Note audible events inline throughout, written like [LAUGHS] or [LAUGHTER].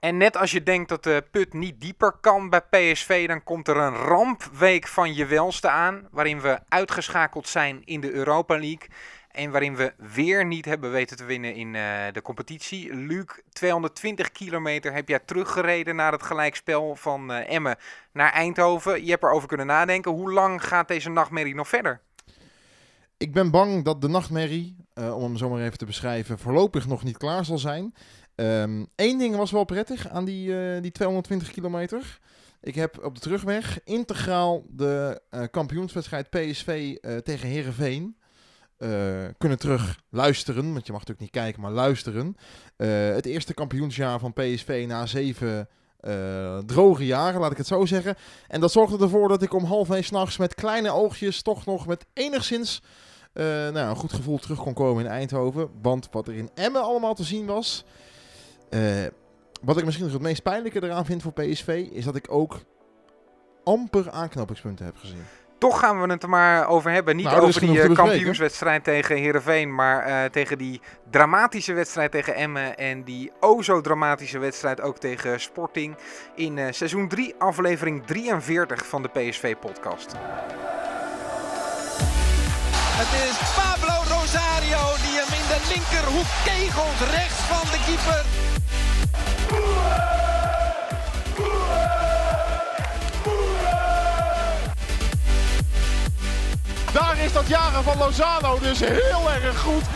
En net als je denkt dat de put niet dieper kan bij PSV, dan komt er een rampweek van je welste aan. Waarin we uitgeschakeld zijn in de Europa League. En waarin we weer niet hebben weten te winnen in uh, de competitie. Luc, 220 kilometer heb jij teruggereden naar het gelijkspel van uh, Emmen naar Eindhoven. Je hebt erover kunnen nadenken. Hoe lang gaat deze nachtmerrie nog verder? Ik ben bang dat de nachtmerrie, uh, om hem zo maar even te beschrijven, voorlopig nog niet klaar zal zijn. Eén um, ding was wel prettig aan die, uh, die 220 kilometer. Ik heb op de terugweg integraal de uh, kampioenswedstrijd PSV uh, tegen Herenveen kunnen terug luisteren. Want je mag natuurlijk niet kijken, maar luisteren. het eerste kampioensjaar van PSV na zeven droge jaren, laat ik het zo zeggen. En dat zorgde ervoor dat ik om half één s'nachts met kleine oogjes toch nog met enigszins nou, een goed gevoel terug kon komen in Eindhoven. Want wat er in Emmen allemaal te zien was... Uh, wat ik misschien nog het meest pijnlijke eraan vind voor PSV, is dat ik ook amper aanknopingspunten heb gezien. Toch gaan we het er maar over hebben. Niet nou, over die uh, kampioenswedstrijd tegen Herenveen, maar uh, tegen die dramatische wedstrijd tegen Emmen. En die o zo dramatische wedstrijd ook tegen Sporting. In uh, seizoen 3, aflevering 43 van de PSV-podcast. Het is Pablo Rosario die hem in de linkerhoek kegelt, rechts van de keeper. Daar is dat jagen van Lozano dus heel erg goed. 2-0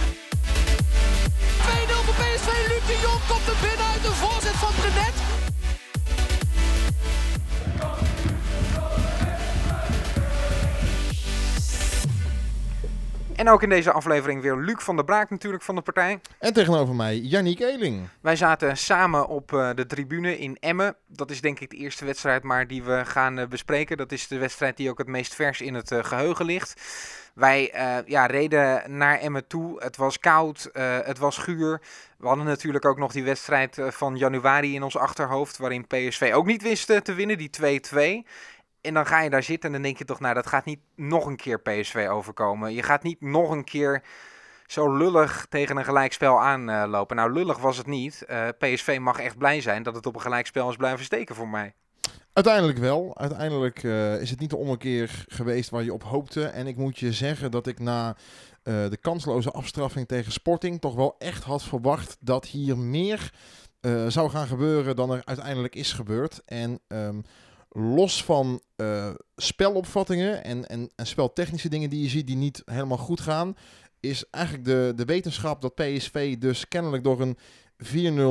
voor PSV. Luc de Jong komt er binnen uit de voorzet van Brenet. En ook in deze aflevering weer Luc van der Braak natuurlijk van de partij. En tegenover mij Yannick Eeling. Wij zaten samen op uh, de tribune in Emmen. Dat is denk ik de eerste wedstrijd maar die we gaan uh, bespreken. Dat is de wedstrijd die ook het meest vers in het uh, geheugen ligt. Wij ja, reden naar Emmen toe. Het was koud, het was guur. We hadden natuurlijk ook nog die wedstrijd van januari in ons achterhoofd... waarin PSV ook niet wist te winnen, die 2-2... En dan ga je daar zitten en dan denk je toch, nou, dat gaat niet nog een keer PSV overkomen. Je gaat niet nog een keer zo lullig tegen een gelijkspel aanlopen. Uh, nou, lullig was het niet. Uh, PSV mag echt blij zijn dat het op een gelijkspel is blijven steken voor mij. Uiteindelijk wel. Uiteindelijk uh, is het niet de ommekeer geweest waar je op hoopte. En ik moet je zeggen dat ik na de kansloze afstraffing tegen Sporting toch wel echt had verwacht dat hier meer zou gaan gebeuren dan er uiteindelijk is gebeurd. En... Um, los van uh, spelopvattingen en, en, en speltechnische dingen die je ziet die niet helemaal goed gaan, is eigenlijk de, de wetenschap dat PSV dus kennelijk door een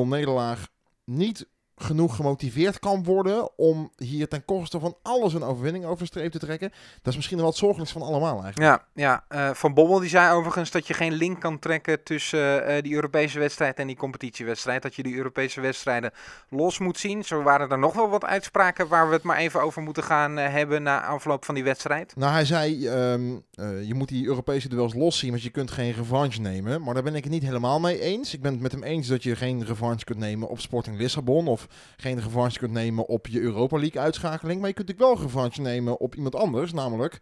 4-0 nederlaag niet genoeg gemotiveerd kan worden om hier ten koste van alles een overwinning over de streep te trekken. Dat is misschien wel het zorgelijkst van allemaal eigenlijk. Ja, ja uh, Van Bommel die zei overigens dat je geen link kan trekken tussen uh, die Europese wedstrijd en die competitiewedstrijd. Dat je die Europese wedstrijden los moet zien. Zo waren er nog wel wat uitspraken waar we het maar even over moeten gaan uh, hebben na afloop van die wedstrijd. Nou, hij zei, um, je moet die Europese duels los zien, want je kunt geen revanche nemen. Maar daar ben ik het niet helemaal mee eens. Ik ben het met hem eens dat je geen revanche kunt nemen op Sporting Lissabon of geen revanche kunt nemen op je Europa League uitschakeling. Maar je kunt natuurlijk wel revanche nemen op iemand anders, namelijk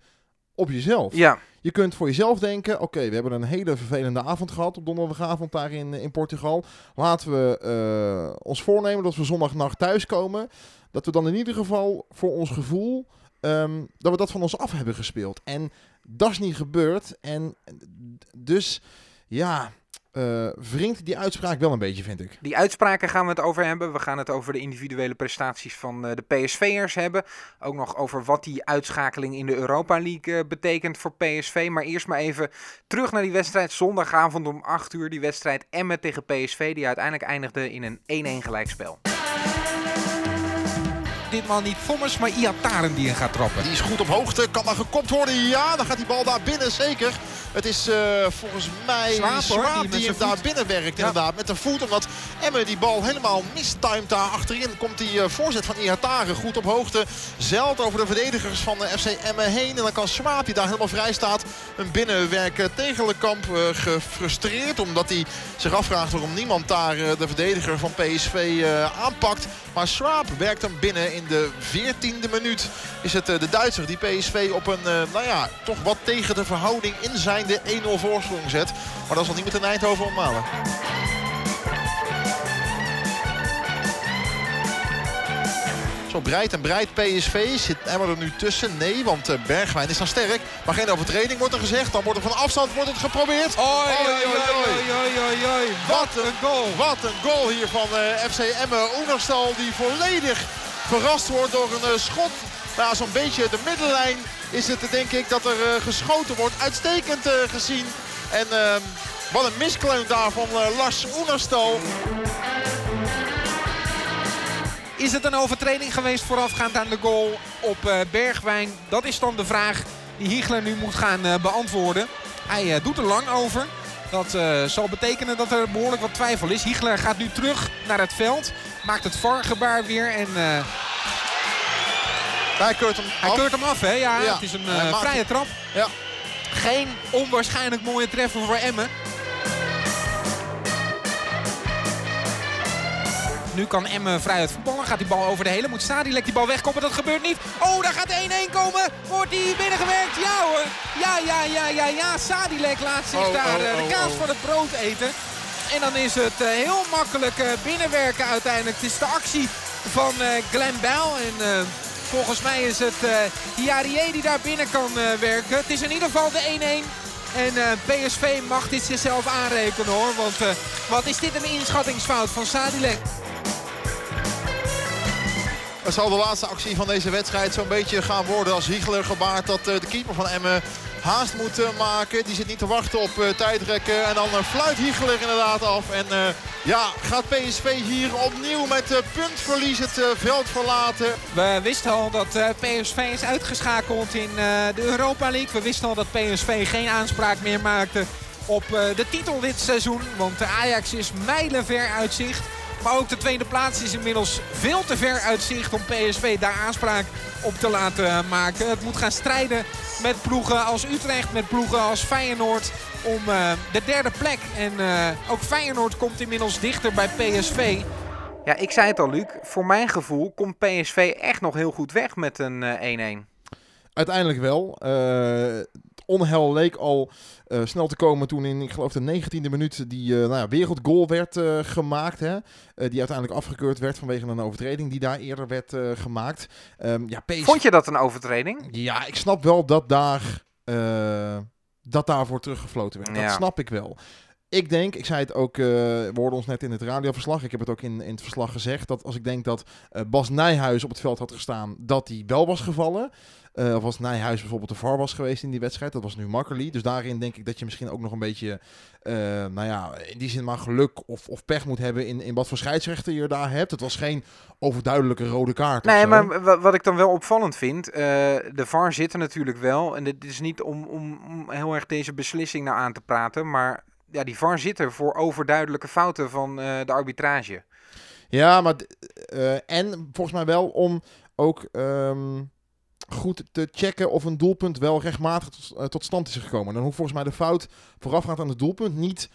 op jezelf. Ja. Je kunt voor jezelf denken, oké, we hebben een hele vervelende avond gehad op donderdagavond daar in, in Portugal. Laten we uh, ons voornemen dat we zondagnacht thuiskomen. Dat we dan in ieder geval voor ons gevoel, um, dat we dat van ons af hebben gespeeld. En dat is niet gebeurd. En dus, ja, uh, wringt die uitspraak wel een beetje, vind ik. Die uitspraken gaan we het over hebben. We gaan het over de individuele prestaties van uh, de PSV'ers hebben. Ook nog over wat die uitschakeling in de Europa League uh, betekent voor PSV. Maar eerst maar even terug naar die wedstrijd zondagavond om 8 uur. Die wedstrijd Emmen tegen PSV, die uiteindelijk eindigde in een 1-1 gelijkspel ditmaal niet Thomas, maar Iataren die in gaat trappen. Die is goed op hoogte, kan maar gekopt worden. Ja, dan gaat die bal daar binnen, zeker. Het is uh, volgens mij Swaap, Swaap die, die hem daar binnen werkt, ja. inderdaad. Met de voet, omdat Emme die bal helemaal mistimed daar achterin. Komt die uh, voorzet van Iataren goed op hoogte. Zeld over de verdedigers van de FC Emme heen. En dan kan Swaap, die daar helemaal vrij staat, een binnenwerken tegen Lekamp uh, gefrustreerd. Omdat hij zich afvraagt waarom niemand daar de verdediger van PSV aanpakt. Maar Swaap werkt hem binnen in de 14e minuut. Is het de Duitser die PSV op een, nou ja, toch wat tegen de verhouding in zijn de 1-0 voorsprong zet. Maar dat zal niet met de Eindhoven omhalen. Zo breid en breid PSV. Zit Emmer er nu tussen? Nee, want uh, Bergwijn is dan sterk. Maar geen overtreding wordt er gezegd. Dan wordt er van afstand wordt het geprobeerd. Oi, oi, oi, oi, Wat een goal. Wat een goal hier van FC Emmen. Oenerstal die volledig verrast wordt door een uh, schot. Nou, zo'n beetje de middenlijn is het denk ik dat er geschoten wordt. Uitstekend gezien. En ehm, wat een miskleun daar van Lars Oenerstal. Is het een overtreding geweest voorafgaand aan de goal op Bergwijn? Dat is dan de vraag die Hiegler nu moet gaan beantwoorden. Hij doet er lang over. Dat zal betekenen dat er behoorlijk wat twijfel is. Hiegler gaat nu terug naar het veld. Maakt het VAR-gebaar weer en... hij keurt hem Hij af. keurt hem af, hè? Ja, ja. het is een vrije trap. Ja. Geen onwaarschijnlijk mooie treffer voor Emmen. Nu kan Emmen vrij uit voetballen. Gaat die bal over de hele. Moet Sadilek die bal wegkomen. Dat gebeurt niet. Oh, daar gaat 1-1 komen. Wordt die binnengewerkt? Ja hoor. Ja, ja, ja, ja, ja. Sadilek laat zich oh, daar oh, de oh, kaas van het brood eten. En dan is het uh, heel makkelijk uh, binnenwerken uiteindelijk. Het is de actie van Glenn Bell. En volgens mij is het Hiarie die daar binnen kan werken. Het is in ieder geval de 1-1. En PSV mag dit zichzelf aanrekenen hoor. Want wat is dit een inschattingsfout van Sadilek? Het zal de laatste actie van deze wedstrijd zo'n beetje gaan worden als Hiegler gebaart dat de keeper van Emmen haast moet maken. Die zit niet te wachten op uh, tijdrekken. En dan fluit Hiegler inderdaad af. En ja, gaat PSV hier opnieuw met puntverlies het veld verlaten. We wisten al dat PSV is uitgeschakeld in de Europa League. We wisten al dat PSV geen aanspraak meer maakte op de titel dit seizoen. Want de Ajax is mijlenver uit zicht. Maar ook de tweede plaats is inmiddels veel te ver uit zicht om PSV daar aanspraak op te laten maken. Het moet gaan strijden met ploegen als Utrecht, met ploegen als Feyenoord om uh, de derde plek. En uh, ook Feyenoord komt inmiddels dichter bij PSV. Ja, ik zei het al, Luc. Voor mijn gevoel komt PSV echt nog heel goed weg met een 1-1. Uiteindelijk wel. Uh, onheil leek al uh, snel te komen toen in, ik geloof, de 19e minuut die uh, nou ja, wereldgoal werd uh, gemaakt. Hè? die uiteindelijk afgekeurd werd vanwege een overtreding die daar eerder werd gemaakt. Um, ja, PS... Vond je dat een overtreding? Ja, ik snap wel dat daar dat daarvoor teruggefloten werd. Ja. Dat snap ik wel. Ik denk, ik zei het ook, uh, we hoorden ons net in het radioverslag. Ik heb het ook in, in het verslag gezegd. Dat als ik denk dat uh, Bas Nijhuis op het veld had gestaan, dat hij wel was gevallen. Uh, of als Nijhuis bijvoorbeeld de VAR was geweest in die wedstrijd. Dat was nu makkelijk. Dus daarin denk ik dat je misschien ook nog een beetje, nou ja, in die zin maar geluk of, of pech moet hebben in, in wat voor scheidsrechter je daar hebt. Het was geen overduidelijke rode kaart. Nee, maar wat ik dan wel opvallend vind, de VAR zit er natuurlijk wel. En dit is niet om, om, om heel erg deze beslissing nou aan te praten, maar ja, die VAR zit er voor overduidelijke fouten van de arbitrage. Ja, maar en volgens mij wel om ook um, goed te checken of een doelpunt wel rechtmatig tot, uh, tot stand is gekomen. Dan hoeft volgens mij de fout voorafgaand aan het doelpunt niet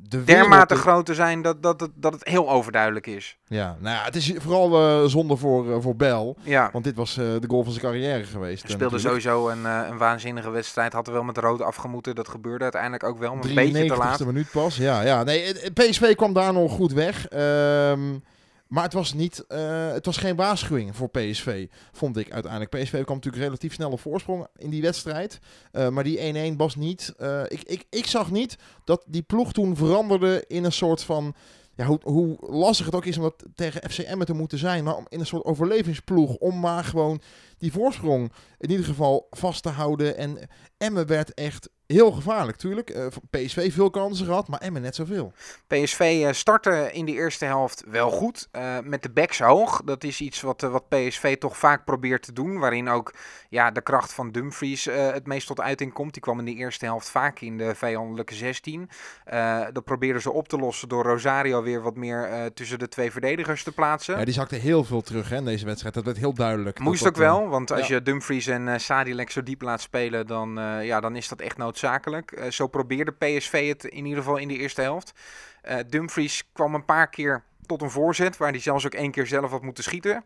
de dermate te... groot te zijn dat, dat, dat, dat het heel overduidelijk is. Ja, nou ja, het is vooral uh, zonde voor, uh, voor Bel. Ja. Want dit was uh, de goal van zijn carrière geweest. Hij speelde natuurlijk. sowieso een, een waanzinnige wedstrijd. Had er wel met rood afgemoeten. Dat gebeurde uiteindelijk ook wel. een beetje te laat. minuut pas. Ja, ja. Nee, PSV kwam daar nog goed weg. Um, maar het was, niet, uh, het was geen waarschuwing voor PSV, vond ik uiteindelijk. PSV kwam natuurlijk relatief snel op voorsprong in die wedstrijd. Uh, maar die 1-1 was niet... Uh, ik, ik, ik zag niet dat die ploeg toen veranderde in een soort van... Ja, hoe, hoe lastig het ook is om dat tegen FCM te moeten zijn. Maar om in een soort overlevingsploeg. Om maar gewoon die voorsprong in ieder geval vast te houden. En Emmen werd echt heel gevaarlijk, tuurlijk. Uh, PSV veel kansen gehad, maar Emmen net zoveel. PSV uh, startte in de eerste helft wel goed. Uh, met de backs hoog. Dat is iets wat, wat PSV toch vaak probeert te doen. Waarin ook ja, de kracht van Dumfries het meest tot uiting komt. Die kwam in de eerste helft vaak in de vijandelijke 16. dat probeerden ze op te lossen door Rosario weer wat meer tussen de twee verdedigers te plaatsen. Ja, die zakte heel veel terug hè, in deze wedstrijd. Dat werd heel duidelijk. Moest ook wel, want als ja. je Dumfries en Sadilek zo diep laat spelen, dan, ja, dan is dat echt noodzakelijk. Uh, zo probeerde PSV het in ieder geval in de eerste helft. Uh, Dumfries kwam een paar keer tot een voorzet, waar hij zelfs ook één keer zelf had moeten schieten.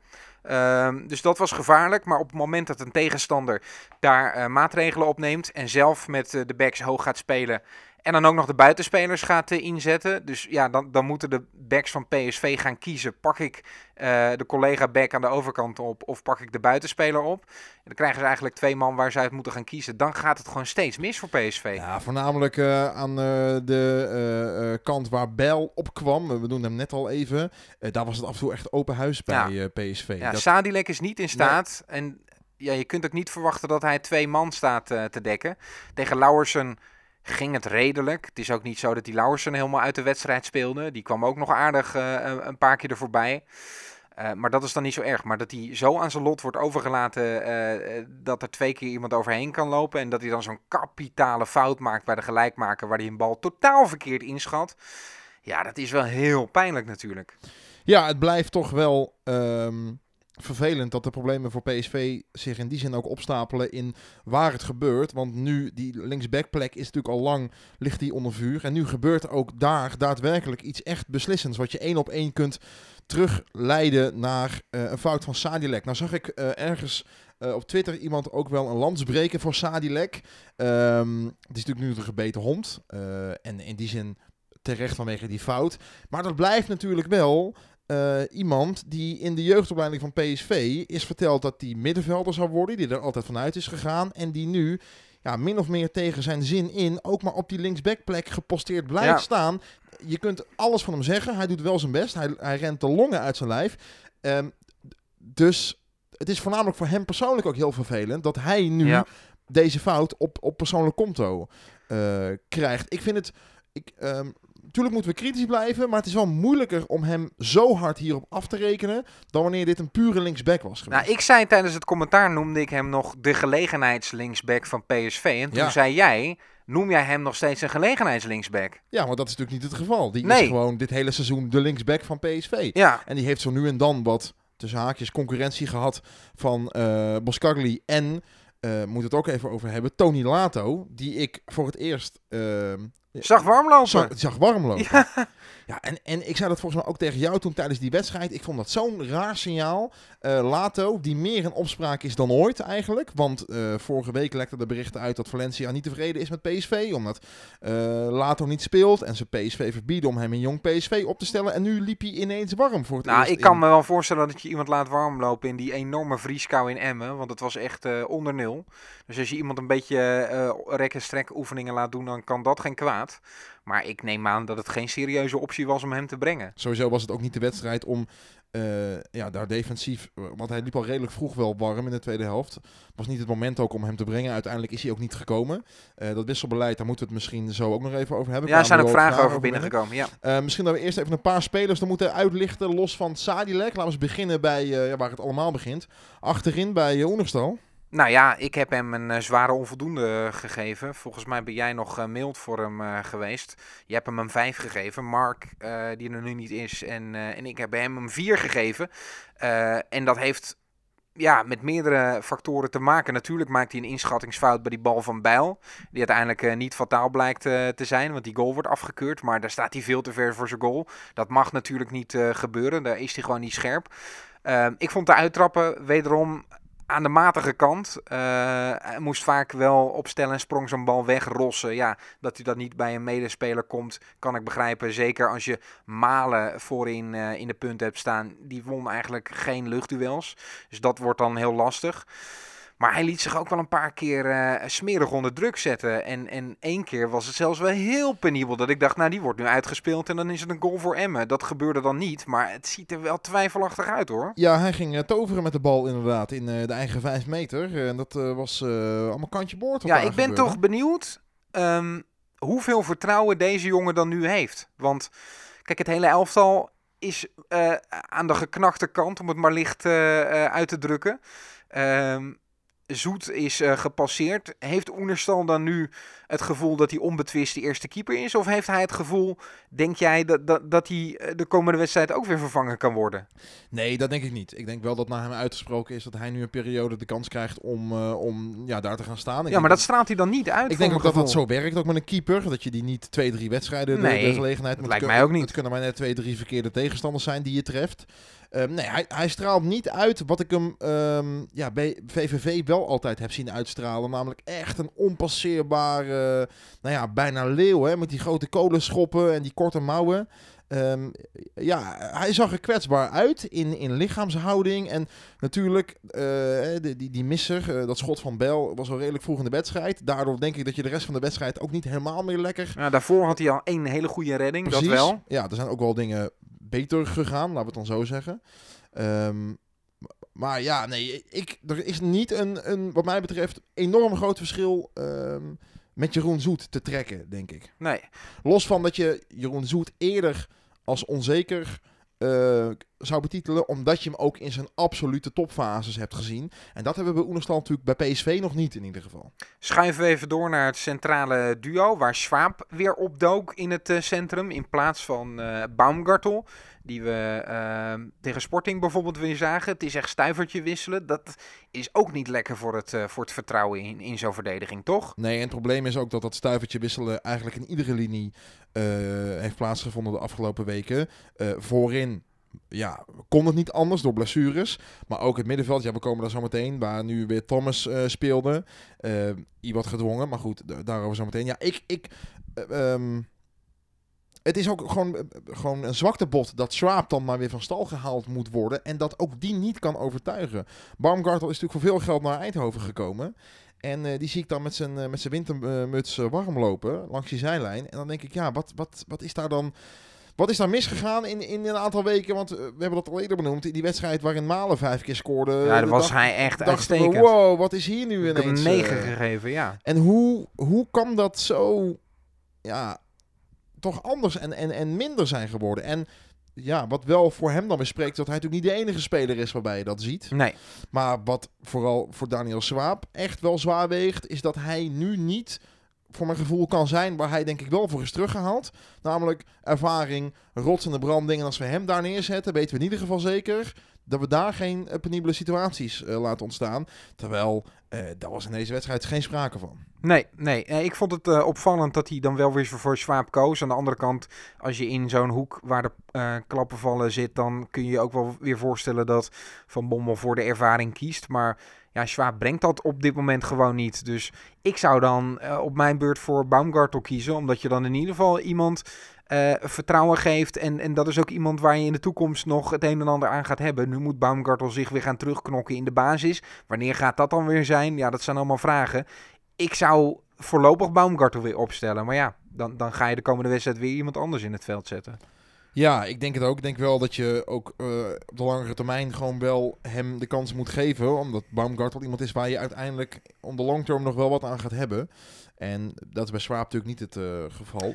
Uh, dus dat was gevaarlijk. Maar op het moment dat een tegenstander daar uh, maatregelen opneemt en zelf met uh, de backs hoog gaat spelen En dan ook nog de buitenspelers gaat uh, inzetten. Dus ja, dan, dan moeten de backs van PSV gaan kiezen. Pak ik uh, de collega back aan de overkant op of pak ik de buitenspeler op? En dan krijgen ze eigenlijk twee man waar ze uit moeten gaan kiezen. Dan gaat het gewoon steeds mis voor PSV. Ja, voornamelijk uh, aan de kant waar Bel opkwam. We doen hem net al even. daar was het af en toe echt open huis bij ja. PSV. Ja, dat... Sadilek is niet in staat. Nee. En ja, je kunt ook niet verwachten dat hij twee man staat te dekken. Tegen Lauwersen ging het redelijk. Het is ook niet zo dat die Lauwersen helemaal uit de wedstrijd speelde. Die kwam ook nog aardig uh, een paar keer er voorbij. Uh, maar dat is dan niet zo erg. Maar dat hij zo aan zijn lot wordt overgelaten uh, dat er twee keer iemand overheen kan lopen. En dat hij dan zo'n kapitale fout maakt bij de gelijkmaker waar hij een bal totaal verkeerd inschat. Ja, dat is wel heel pijnlijk natuurlijk. Ja, het blijft toch wel um, vervelend dat de problemen voor PSV zich in die zin ook opstapelen in waar het gebeurt. Want nu, die linksbackplek is natuurlijk al lang, ligt die onder vuur. En nu gebeurt ook daar daadwerkelijk iets echt beslissends. Wat je één op één kunt terugleiden naar uh, een fout van Sadilek. Nou zag ik uh, ergens uh, op Twitter iemand ook wel een lans breken voor Sadilek. Um, het is natuurlijk nu een gebeten hond. en in die zin terecht vanwege die fout. Maar dat blijft natuurlijk wel uh, iemand die in de jeugdopleiding van PSV is verteld dat hij middenvelder zou worden, die er altijd vanuit is gegaan en die nu ja, min of meer tegen zijn zin in ook maar op die linksbackplek geposteerd blijft ja. staan. Je kunt alles van hem zeggen, hij doet wel zijn best, hij, hij rent de longen uit zijn lijf. Um, dus het is voornamelijk voor hem persoonlijk ook heel vervelend dat hij nu ja. deze fout op, op persoonlijk konto uh, krijgt. Ik vind het. Ik, um, Tuurlijk moeten we kritisch blijven, maar het is wel moeilijker om hem zo hard hierop af te rekenen dan wanneer dit een pure linksback was geweest. Nou, ik zei tijdens het commentaar noemde ik hem nog de gelegenheidslinksback van PSV. En toen ja. zei jij, noem jij hem nog steeds een gelegenheidslinksback? Ja, maar dat is natuurlijk niet het geval. Die nee. is gewoon dit hele seizoen de linksback van PSV. Ja. En die heeft zo nu en dan wat tussen haakjes concurrentie gehad van uh, Boscagli en uh, moet het ook even over hebben. Tony Lato, die ik voor het eerst uh, Zag warm lopen. Zag, zag warm lopen. Ja. ja, en, en ik zei dat volgens mij ook tegen jou toen tijdens die wedstrijd. Ik vond dat zo'n raar signaal. Uh, Lato, die meer in opspraak is dan ooit eigenlijk. Want uh, vorige week lekte de berichten uit dat Valencia niet tevreden is met PSV. Omdat uh, Lato niet speelt en ze PSV verbieden om hem een jong PSV op te stellen. En nu liep hij ineens warm voor het nou, ik kan in. me wel voorstellen dat je iemand laat warm lopen in die enorme vrieskou in Emmen. Want het was echt onder nul. Dus als je iemand een beetje rek- en strek oefeningen laat doen, dan kan dat geen kwaad. Maar ik neem aan dat het geen serieuze optie was om hem te brengen. Sowieso was het ook niet de wedstrijd om uh, ja, daar defensief... Want hij liep al redelijk vroeg wel warm in de tweede helft. Was niet het moment ook om hem te brengen. Uiteindelijk is hij ook niet gekomen. Uh, dat wisselbeleid, daar moeten we het misschien zo ook nog even over hebben. Ja, er zijn ook vragen, over binnengekomen. Ja. Uh, misschien dat we eerst even een paar spelers dan moeten uitlichten. Los van Sadilek. Laten we eens beginnen bij waar het allemaal begint. Achterin bij uh, Oenerstal. Nou ja, ik heb hem een uh, zware onvoldoende gegeven. Volgens mij ben jij nog uh, mild voor hem geweest. Je hebt hem een 5 gegeven. Mark, die er nu niet is. En, en ik heb hem een 4 gegeven. en dat heeft ja, met meerdere factoren te maken. Natuurlijk maakt hij een inschattingsfout bij die bal van Bijl. Die uiteindelijk niet fataal blijkt te zijn. Want die goal wordt afgekeurd. Maar daar staat hij veel te ver voor zijn goal. Dat mag natuurlijk niet gebeuren. Daar is hij gewoon niet scherp. ik vond de uittrappen wederom aan de matige kant. Uh, moest vaak wel opstellen en sprong zo'n bal wegrossen. Ja, dat hij dat niet bij een medespeler komt, kan ik begrijpen. Zeker als je Malen voorin uh, in de punt hebt staan. Die won eigenlijk geen luchtduels. Dus dat wordt dan heel lastig. Maar hij liet zich ook wel een paar keer uh, smerig onder druk zetten. En, en één keer was het zelfs wel heel penibel. Dat ik dacht, nou die wordt nu uitgespeeld en dan is het een goal voor Emmen. Dat gebeurde dan niet, maar het ziet er wel twijfelachtig uit hoor. Ja, hij ging uh, toveren met de bal inderdaad in uh, de eigen vijf meter. En dat was allemaal kantje boord. Ja, ik ben gebeurde. toch benieuwd um, hoeveel vertrouwen deze jongen dan nu heeft. Want kijk, het hele elftal is aan de geknachte kant, om het maar licht uit te drukken. Um, Zoet is uh, gepasseerd. Heeft Oenerstal dan nu het gevoel dat hij onbetwist de eerste keeper is? Of heeft hij het gevoel, denk jij, dat, dat, dat hij de komende wedstrijd ook weer vervangen kan worden? Nee, dat denk ik niet. Ik denk wel dat naar hem uitgesproken is dat hij nu een periode de kans krijgt om, uh, om ja, daar te gaan staan. Ik ja, maar dat straalt hij dan niet uit. Ik denk ook dat dat zo werkt, ook met een keeper. Dat je die niet twee, drie wedstrijden nee, de, de gelegenheid moet lijkt mij ook niet. Het kunnen maar net twee, drie verkeerde tegenstanders zijn die je treft. Ehm, nee, hij, hij straalt niet uit wat ik hem ehm, ja, bij VVV wel altijd heb zien uitstralen. Namelijk echt een onpasseerbare, nou ja, bijna leeuw. Hè, met die grote kolenschoppen en die korte mouwen. Ehm, ja, hij zag er kwetsbaar uit in, in lichaamshouding. En natuurlijk, uh, die, die, die misser, uh, dat schot van Bel, was wel redelijk vroeg in de wedstrijd. Daardoor denk ik dat je de rest van de wedstrijd ook niet helemaal meer lekker... Ja, daarvoor had hij al één hele goede redding, Precies. dat wel. Ja, er zijn ook wel dingen beter gegaan, laten we het dan zo zeggen. Um, maar ja, nee, ik, er is niet een, een, wat mij betreft, enorm groot verschil... Um, met Jeroen Zoet te trekken, denk ik. Nee. Los van dat je Jeroen Zoet eerder als onzeker uh, zou betitelen, omdat je hem ook in zijn absolute topfases hebt gezien. En dat hebben we bij natuurlijk bij PSV nog niet in ieder geval. Schuiven we even door naar het centrale duo, waar Schwab weer opdook in het uh, centrum in plaats van uh, Baumgartel die we uh, tegen Sporting bijvoorbeeld weer zagen. Het is echt stuivertje wisselen. Dat is ook niet lekker voor het, uh, voor het vertrouwen in, in zo'n verdediging, toch? Nee, en het probleem is ook dat dat stuivertje wisselen eigenlijk in iedere linie uh, heeft plaatsgevonden de afgelopen weken. voorin ja, kon het niet anders door blessures. Maar ook het middenveld, ja, we komen daar zo meteen. Waar nu weer Thomas speelde. Uh, wat gedwongen, maar goed, daarover zo meteen. Ja, ik, ik, um, het is ook gewoon, eh, gewoon een zwakte bot dat Schwab dan maar weer van stal gehaald moet worden. En dat ook die niet kan overtuigen. Baumgartel is natuurlijk voor veel geld naar Eindhoven gekomen. En uh, die zie ik dan met zijn, uh, met zijn wintermuts uh, warm lopen langs die zijlijn. En dan denk ik, ja, wat, wat, wat is daar dan... Wat is daar misgegaan in, in een aantal weken? Want we hebben dat al eerder benoemd. In die wedstrijd waarin Malen vijf keer scoorde. Ja, daar was hij echt uitstekend. We, wow, wat is hier nu ineens? Ik heb negen gegeven, ja. En hoe, hoe kan dat zo... Ja, toch anders en, en, en minder zijn geworden. En ja, wat wel voor hem dan weer spreekt, dat hij natuurlijk niet de enige speler is waarbij je dat ziet. Nee. Maar wat vooral voor Daniel Swaap echt wel zwaar weegt, is dat hij nu niet voor mijn gevoel kan zijn waar hij denk ik wel voor is teruggehaald. Namelijk ervaring, rotsende branding. En als we hem daar neerzetten, weten we in ieder geval zeker dat we daar geen uh, penibele situaties uh, laten ontstaan. Terwijl, uh, daar was in deze wedstrijd geen sprake van. Nee, nee. ik vond het opvallend dat hij dan wel weer voor Schwab koos. Aan de andere kant, als je in zo'n hoek waar de klappen vallen zit, dan kun je je ook wel weer voorstellen dat Van Bommel voor de ervaring kiest. Maar ja, Schwab brengt dat op dit moment gewoon niet. Dus ik zou dan op mijn beurt voor Baumgartel kiezen, omdat je dan in ieder geval iemand vertrouwen geeft. En, en dat is ook iemand waar je in de toekomst nog het een en ander aan gaat hebben. Nu moet Baumgartel zich weer gaan terugknokken in de basis. Wanneer gaat dat dan weer zijn? Ja, dat zijn allemaal vragen. Ik zou voorlopig Baumgartel weer opstellen. Maar ja, dan, dan ga je de komende wedstrijd weer iemand anders in het veld zetten. Ja, ik denk het ook. Ik denk wel dat je ook uh, op de langere termijn gewoon wel hem de kans moet geven. Omdat Baumgartel iemand is waar je uiteindelijk om de long term nog wel wat aan gaat hebben. En dat is bij Swaap natuurlijk niet het uh, geval.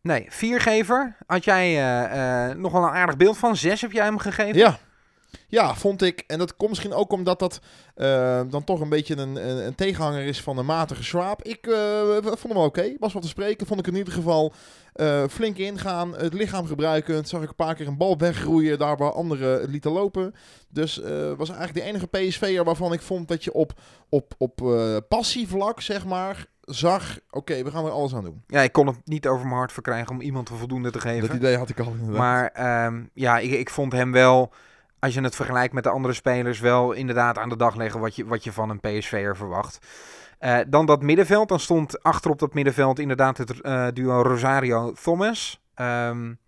Nee, viergever had jij uh, uh, nog wel een aardig beeld van. Zes heb jij hem gegeven? Ja. Ja, vond ik. En dat komt misschien ook omdat dat uh, dan toch een beetje een, een, een, tegenhanger is van een matige Schwab. Ik vond hem oké. Okay. Was wat te spreken. Vond ik in ieder geval flink ingaan. Het lichaam gebruiken. Zag ik een paar keer een bal weggroeien. Daar waar anderen het lieten lopen. Dus was eigenlijk de enige PSV'er waarvan ik vond dat je op, op, op passievlak, zeg maar, zag, oké, we gaan er alles aan doen. Ja, ik kon het niet over mijn hart verkrijgen om iemand voldoende te geven. Dat idee had ik al inderdaad. Maar um, ja, ik, ik vond hem wel, als je het vergelijkt met de andere spelers, wel inderdaad aan de dag leggen wat je, wat je van een PSV'er verwacht. Uh, dan dat middenveld. Dan stond achterop dat middenveld inderdaad het uh, duo Rosario-Thomas. Um,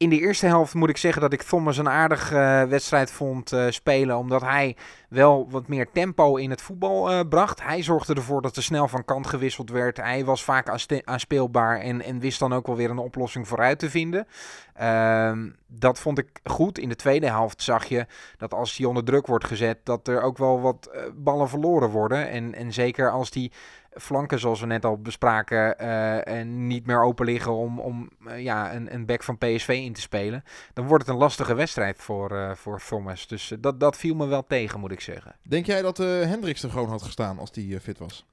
in de eerste helft moet ik zeggen dat ik Thomas een aardige uh, wedstrijd vond uh, spelen. Omdat hij wel wat meer tempo in het voetbal uh, bracht. Hij zorgde ervoor dat er snel van kant gewisseld werd. Hij was vaak aanspeelbaar en, en wist dan ook wel weer een oplossing vooruit te vinden. Ehm, dat vond ik goed. In de tweede helft zag je dat als hij onder druk wordt gezet, dat er ook wel wat ballen verloren worden. En, en zeker als die flanken, zoals we net al bespraken, uh, en niet meer open liggen om, om uh, ja, een, een back van PSV in te spelen, dan wordt het een lastige wedstrijd voor, uh, voor Thomas. Dus dat, dat viel me wel tegen, moet ik zeggen. Denk jij dat Hendricks er gewoon had gestaan als die fit was?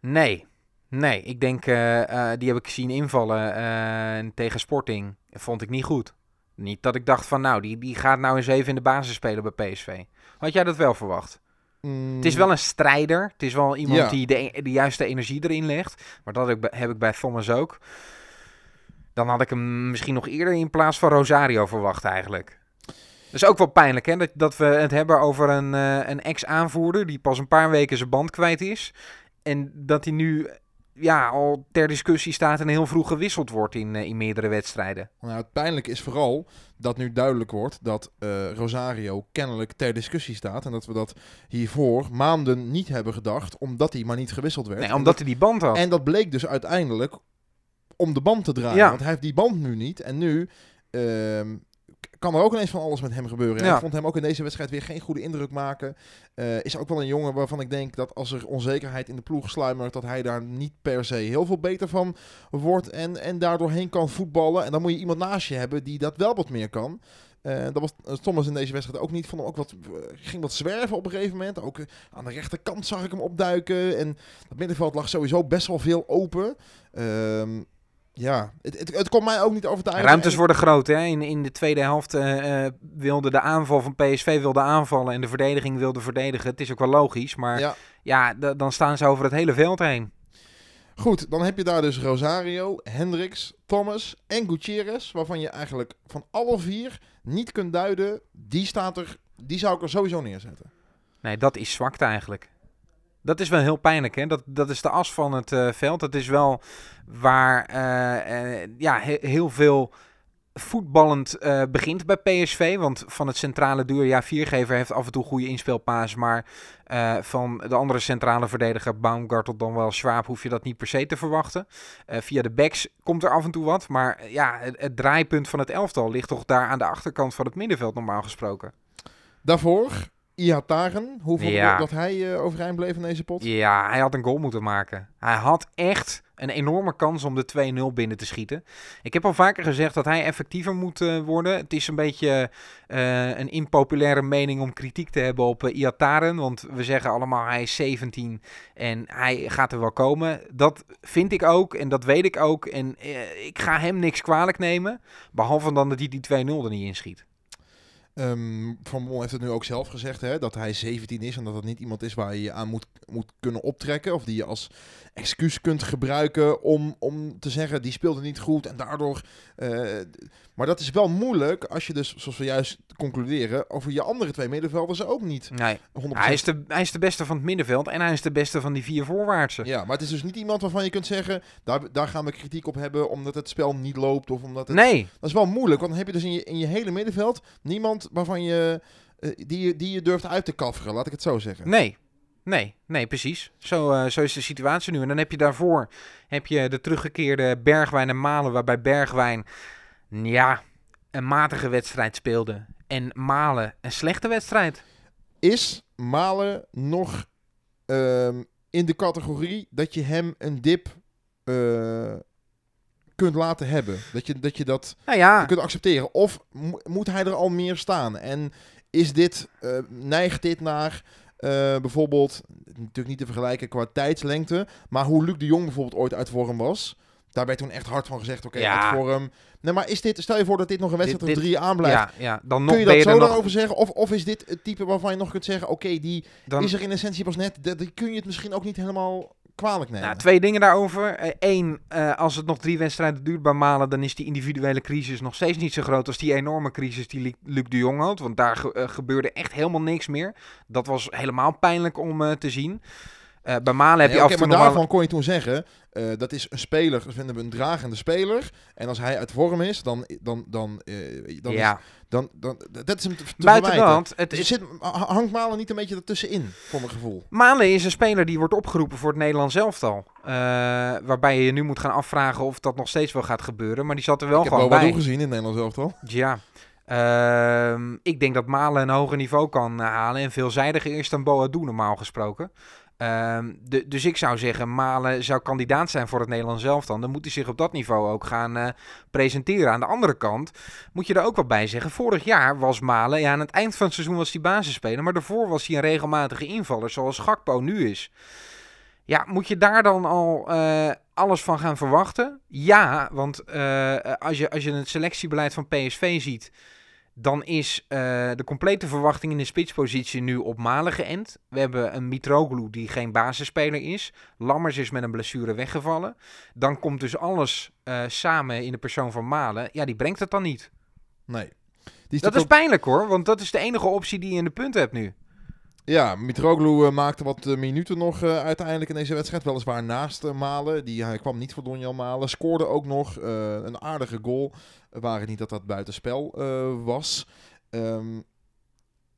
Nee. Nee, ik denk, die heb ik zien invallen tegen Sporting. Vond ik niet goed. Niet dat ik dacht van, nou, die, die gaat nou eens even in de basis spelen bij PSV. Had jij dat wel verwacht? Het is wel een strijder. Het is wel iemand die de, de, juiste energie erin legt. Maar dat heb ik, heb ik bij Thomas ook. Dan had ik hem misschien nog eerder in plaats van Rosario verwacht eigenlijk. Dat is ook wel pijnlijk, hè? Dat, dat we het hebben over een, uh, een ex-aanvoerder die pas een paar weken zijn band kwijt is. En dat hij nu ja, al ter discussie staat en heel vroeg gewisseld wordt in, uh, in meerdere wedstrijden. Nou, het pijnlijke is vooral dat nu duidelijk wordt dat uh, Rosario kennelijk ter discussie staat. En dat we dat hiervoor maanden niet hebben gedacht, omdat hij maar niet gewisseld werd. Nee, omdat hij die band had. En dat bleek dus uiteindelijk om de band te draaien. Ja. Want hij heeft die band nu niet. En nu uh, kan er ook ineens van alles met hem gebeuren. Ja. Ik vond hem ook in deze wedstrijd weer geen goede indruk maken. Uh, is ook wel een jongen waarvan ik denk dat als er onzekerheid in de ploeg sluimert, dat hij daar niet per se heel veel beter van wordt en, en daardoor heen kan voetballen. En dan moet je iemand naast je hebben die dat wel wat meer kan. Uh, dat was uh, Thomas in deze wedstrijd ook niet. Vond hem ook wat, ging wat zwerven op een gegeven moment. Ook aan de rechterkant zag ik hem opduiken. En het middenveld lag sowieso best wel veel open. Ehm, ja, het, het, het komt mij ook niet overtuigen. Ruimtes worden groot. Hè? In, in de tweede helft uh, wilde de aanval van PSV wilde aanvallen en de verdediging wilde verdedigen. Het is ook wel logisch, maar ja, ja dan staan ze over het hele veld heen. Goed, dan heb je daar dus Rosario, Hendricks, Thomas en Gutierrez, waarvan je eigenlijk van alle vier niet kunt duiden, die staat er, die zou ik er sowieso neerzetten. Nee, dat is zwakte eigenlijk. Dat is wel heel pijnlijk. Hè? Dat, dat is de as van het uh, veld. Dat is wel waar uh, uh, ja, he heel veel voetballend begint bij PSV. Want van het centrale duur, ja, Viergever heeft af en toe goede inspeelpaas. Maar van de andere centrale verdediger, Baumgartel dan wel Schwab, hoef je dat niet per se te verwachten. via de backs komt er af en toe wat. Maar ja, het, het draaipunt van het elftal ligt toch daar aan de achterkant van het middenveld normaal gesproken. Daarvoor Ihataren, hoeveel ja. dat hij uh, overeind bleef in deze pot? Ja, hij had een goal moeten maken. Hij had echt een enorme kans om de 2-0 binnen te schieten. Ik heb al vaker gezegd dat hij effectiever moet uh, worden. Het is een beetje uh, een impopulaire mening om kritiek te hebben op uh, Iataren. Want we zeggen allemaal hij is 17 en hij gaat er wel komen. Dat vind ik ook en dat weet ik ook. En ik ga hem niks kwalijk nemen. Behalve dan dat hij die 2-0 er niet inschiet. Um, Van Bommel heeft het nu ook zelf gezegd, hè, dat hij 17 is en dat het niet iemand is waar je je aan moet, moet kunnen optrekken. Of die je als excuus kunt gebruiken om, om te zeggen, die speelde niet goed en daardoor... Uh, maar dat is wel moeilijk als je dus, zoals we juist concluderen, over je andere twee middenvelders ook niet. Nee, 100%. Hij, is de, hij is de beste van het middenveld en hij is de beste van die vier voorwaartse. Ja, maar het is dus niet iemand waarvan je kunt zeggen, daar, daar gaan we kritiek op hebben omdat het spel niet loopt of omdat het... Nee. Dat is wel moeilijk, want dan heb je dus in je, in je hele middenveld niemand waarvan je, uh, die, die je durft uit te kafferen, laat ik het zo zeggen. Nee, Nee, nee, precies. Zo, uh, zo is de situatie nu. En dan heb je daarvoor heb je de teruggekeerde Bergwijn en Malen, waarbij Bergwijn ja, een matige wedstrijd speelde. En Malen een slechte wedstrijd. Is Malen nog uh, in de categorie dat je hem een dip uh, kunt laten hebben? Dat je dat, je dat nou ja. kunt accepteren? Of mo moet hij er al meer staan? En is dit, uh, neigt dit naar bijvoorbeeld, natuurlijk niet te vergelijken qua tijdslengte, maar hoe Luc de Jong bijvoorbeeld ooit uit vorm was. Daar werd toen echt hard van gezegd, oké, okay, ja. uit vorm. Nee, maar is dit, stel je voor dat dit nog een wedstrijd of drie aanblijft. Ja, ja, dan nog kun je dat zo daarover zeggen? Of, of is dit het type waarvan je nog kunt zeggen, oké, okay, die dan... is er in essentie pas net, die kun je het misschien ook niet helemaal kwalijk nemen. Nou, twee dingen daarover. Eén, uh, uh, als het nog drie wedstrijden duurt bij Malen, dan is die individuele crisis nog steeds niet zo groot als die enorme crisis die Luc de Jong had. Want daar ge uh, gebeurde echt helemaal niks meer. Dat was helemaal pijnlijk om te zien. Uh, bij Malen heb nee, je okay, af en toe maar daarvan kon je toen zeggen, uh, dat is een speler, dat vinden we een dragende speler. En als hij uit vorm is, dan, dan, dan, uh, dan, ja. is, dan, dan, dat is hem te, te Buiten de hand. Het dus is... zit, hangt Malen niet een beetje ertussenin, voor mijn gevoel. Malen is een speler die wordt opgeroepen voor het Nederlands elftal. waarbij je je nu moet gaan afvragen of dat nog steeds wel gaat gebeuren. Maar die zat er wel Ik gewoon bij. Ik heb wel gezien in het Nederlands elftal. Ja. Uh, ik denk dat Malen een hoger niveau kan halen en veelzijdiger is dan Boadu normaal gesproken. De, dus ik zou zeggen, Malen zou kandidaat zijn voor het Nederlands elftal. Dan moet hij zich op dat niveau ook gaan uh, presenteren. Aan de andere kant moet je er ook wel bij zeggen. Vorig jaar was Malen, ja, aan het eind van het seizoen was hij basisspeler. Maar daarvoor was hij een regelmatige invaller, zoals Gakpo nu is. Ja, moet je daar dan al uh, alles van gaan verwachten? Ja, want uh, als, je, als je het selectiebeleid van PSV ziet dan is uh, de complete verwachting in de spitspositie nu op Malen geënt. We hebben een Mitroglou die geen basisspeler is. Lammers is met een blessure weggevallen. Dan komt dus alles uh, samen in de persoon van Malen. Ja, die brengt het dan niet. Nee. Die Dat is pijnlijk hoor, want dat is de enige optie die je in de punten hebt nu. Ja, Mitroglou eh, maakte wat eh, minuten nog eh, uiteindelijk in deze wedstrijd. Weliswaar naast Malen. Die, hij kwam niet voor Donjan Malen. Scoorde ook nog een aardige goal. Uh, het niet dat dat buitenspel eh, was. Ehm,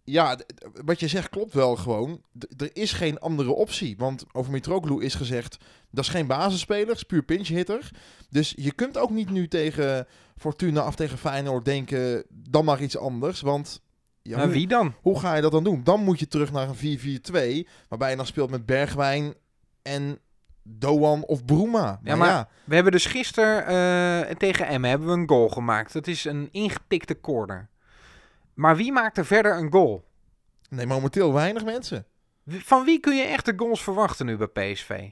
ja, wat je zegt klopt wel gewoon. Er is geen andere optie. Want over Mitroglou is gezegd... dat is geen basisspeler, is puur pinch hitter. Dus je kunt ook niet nu tegen Fortuna of tegen Feyenoord denken... dan maar iets anders. Want... Ja, Maar hoe- wie dan? hoe ga je dat dan doen? Dan moet je terug naar een 4-4-2, waarbij je dan speelt met Bergwijn en Doan of Bruma. Maar maar- ja, We hebben dus gisteren eh, tegen Emmen hebben we een goal gemaakt. Dat is een ingetikte corner. Maar wie maakt er verder een goal? nee, momenteel weinig mensen. Van wie kun je echte goals verwachten nu bij PSV?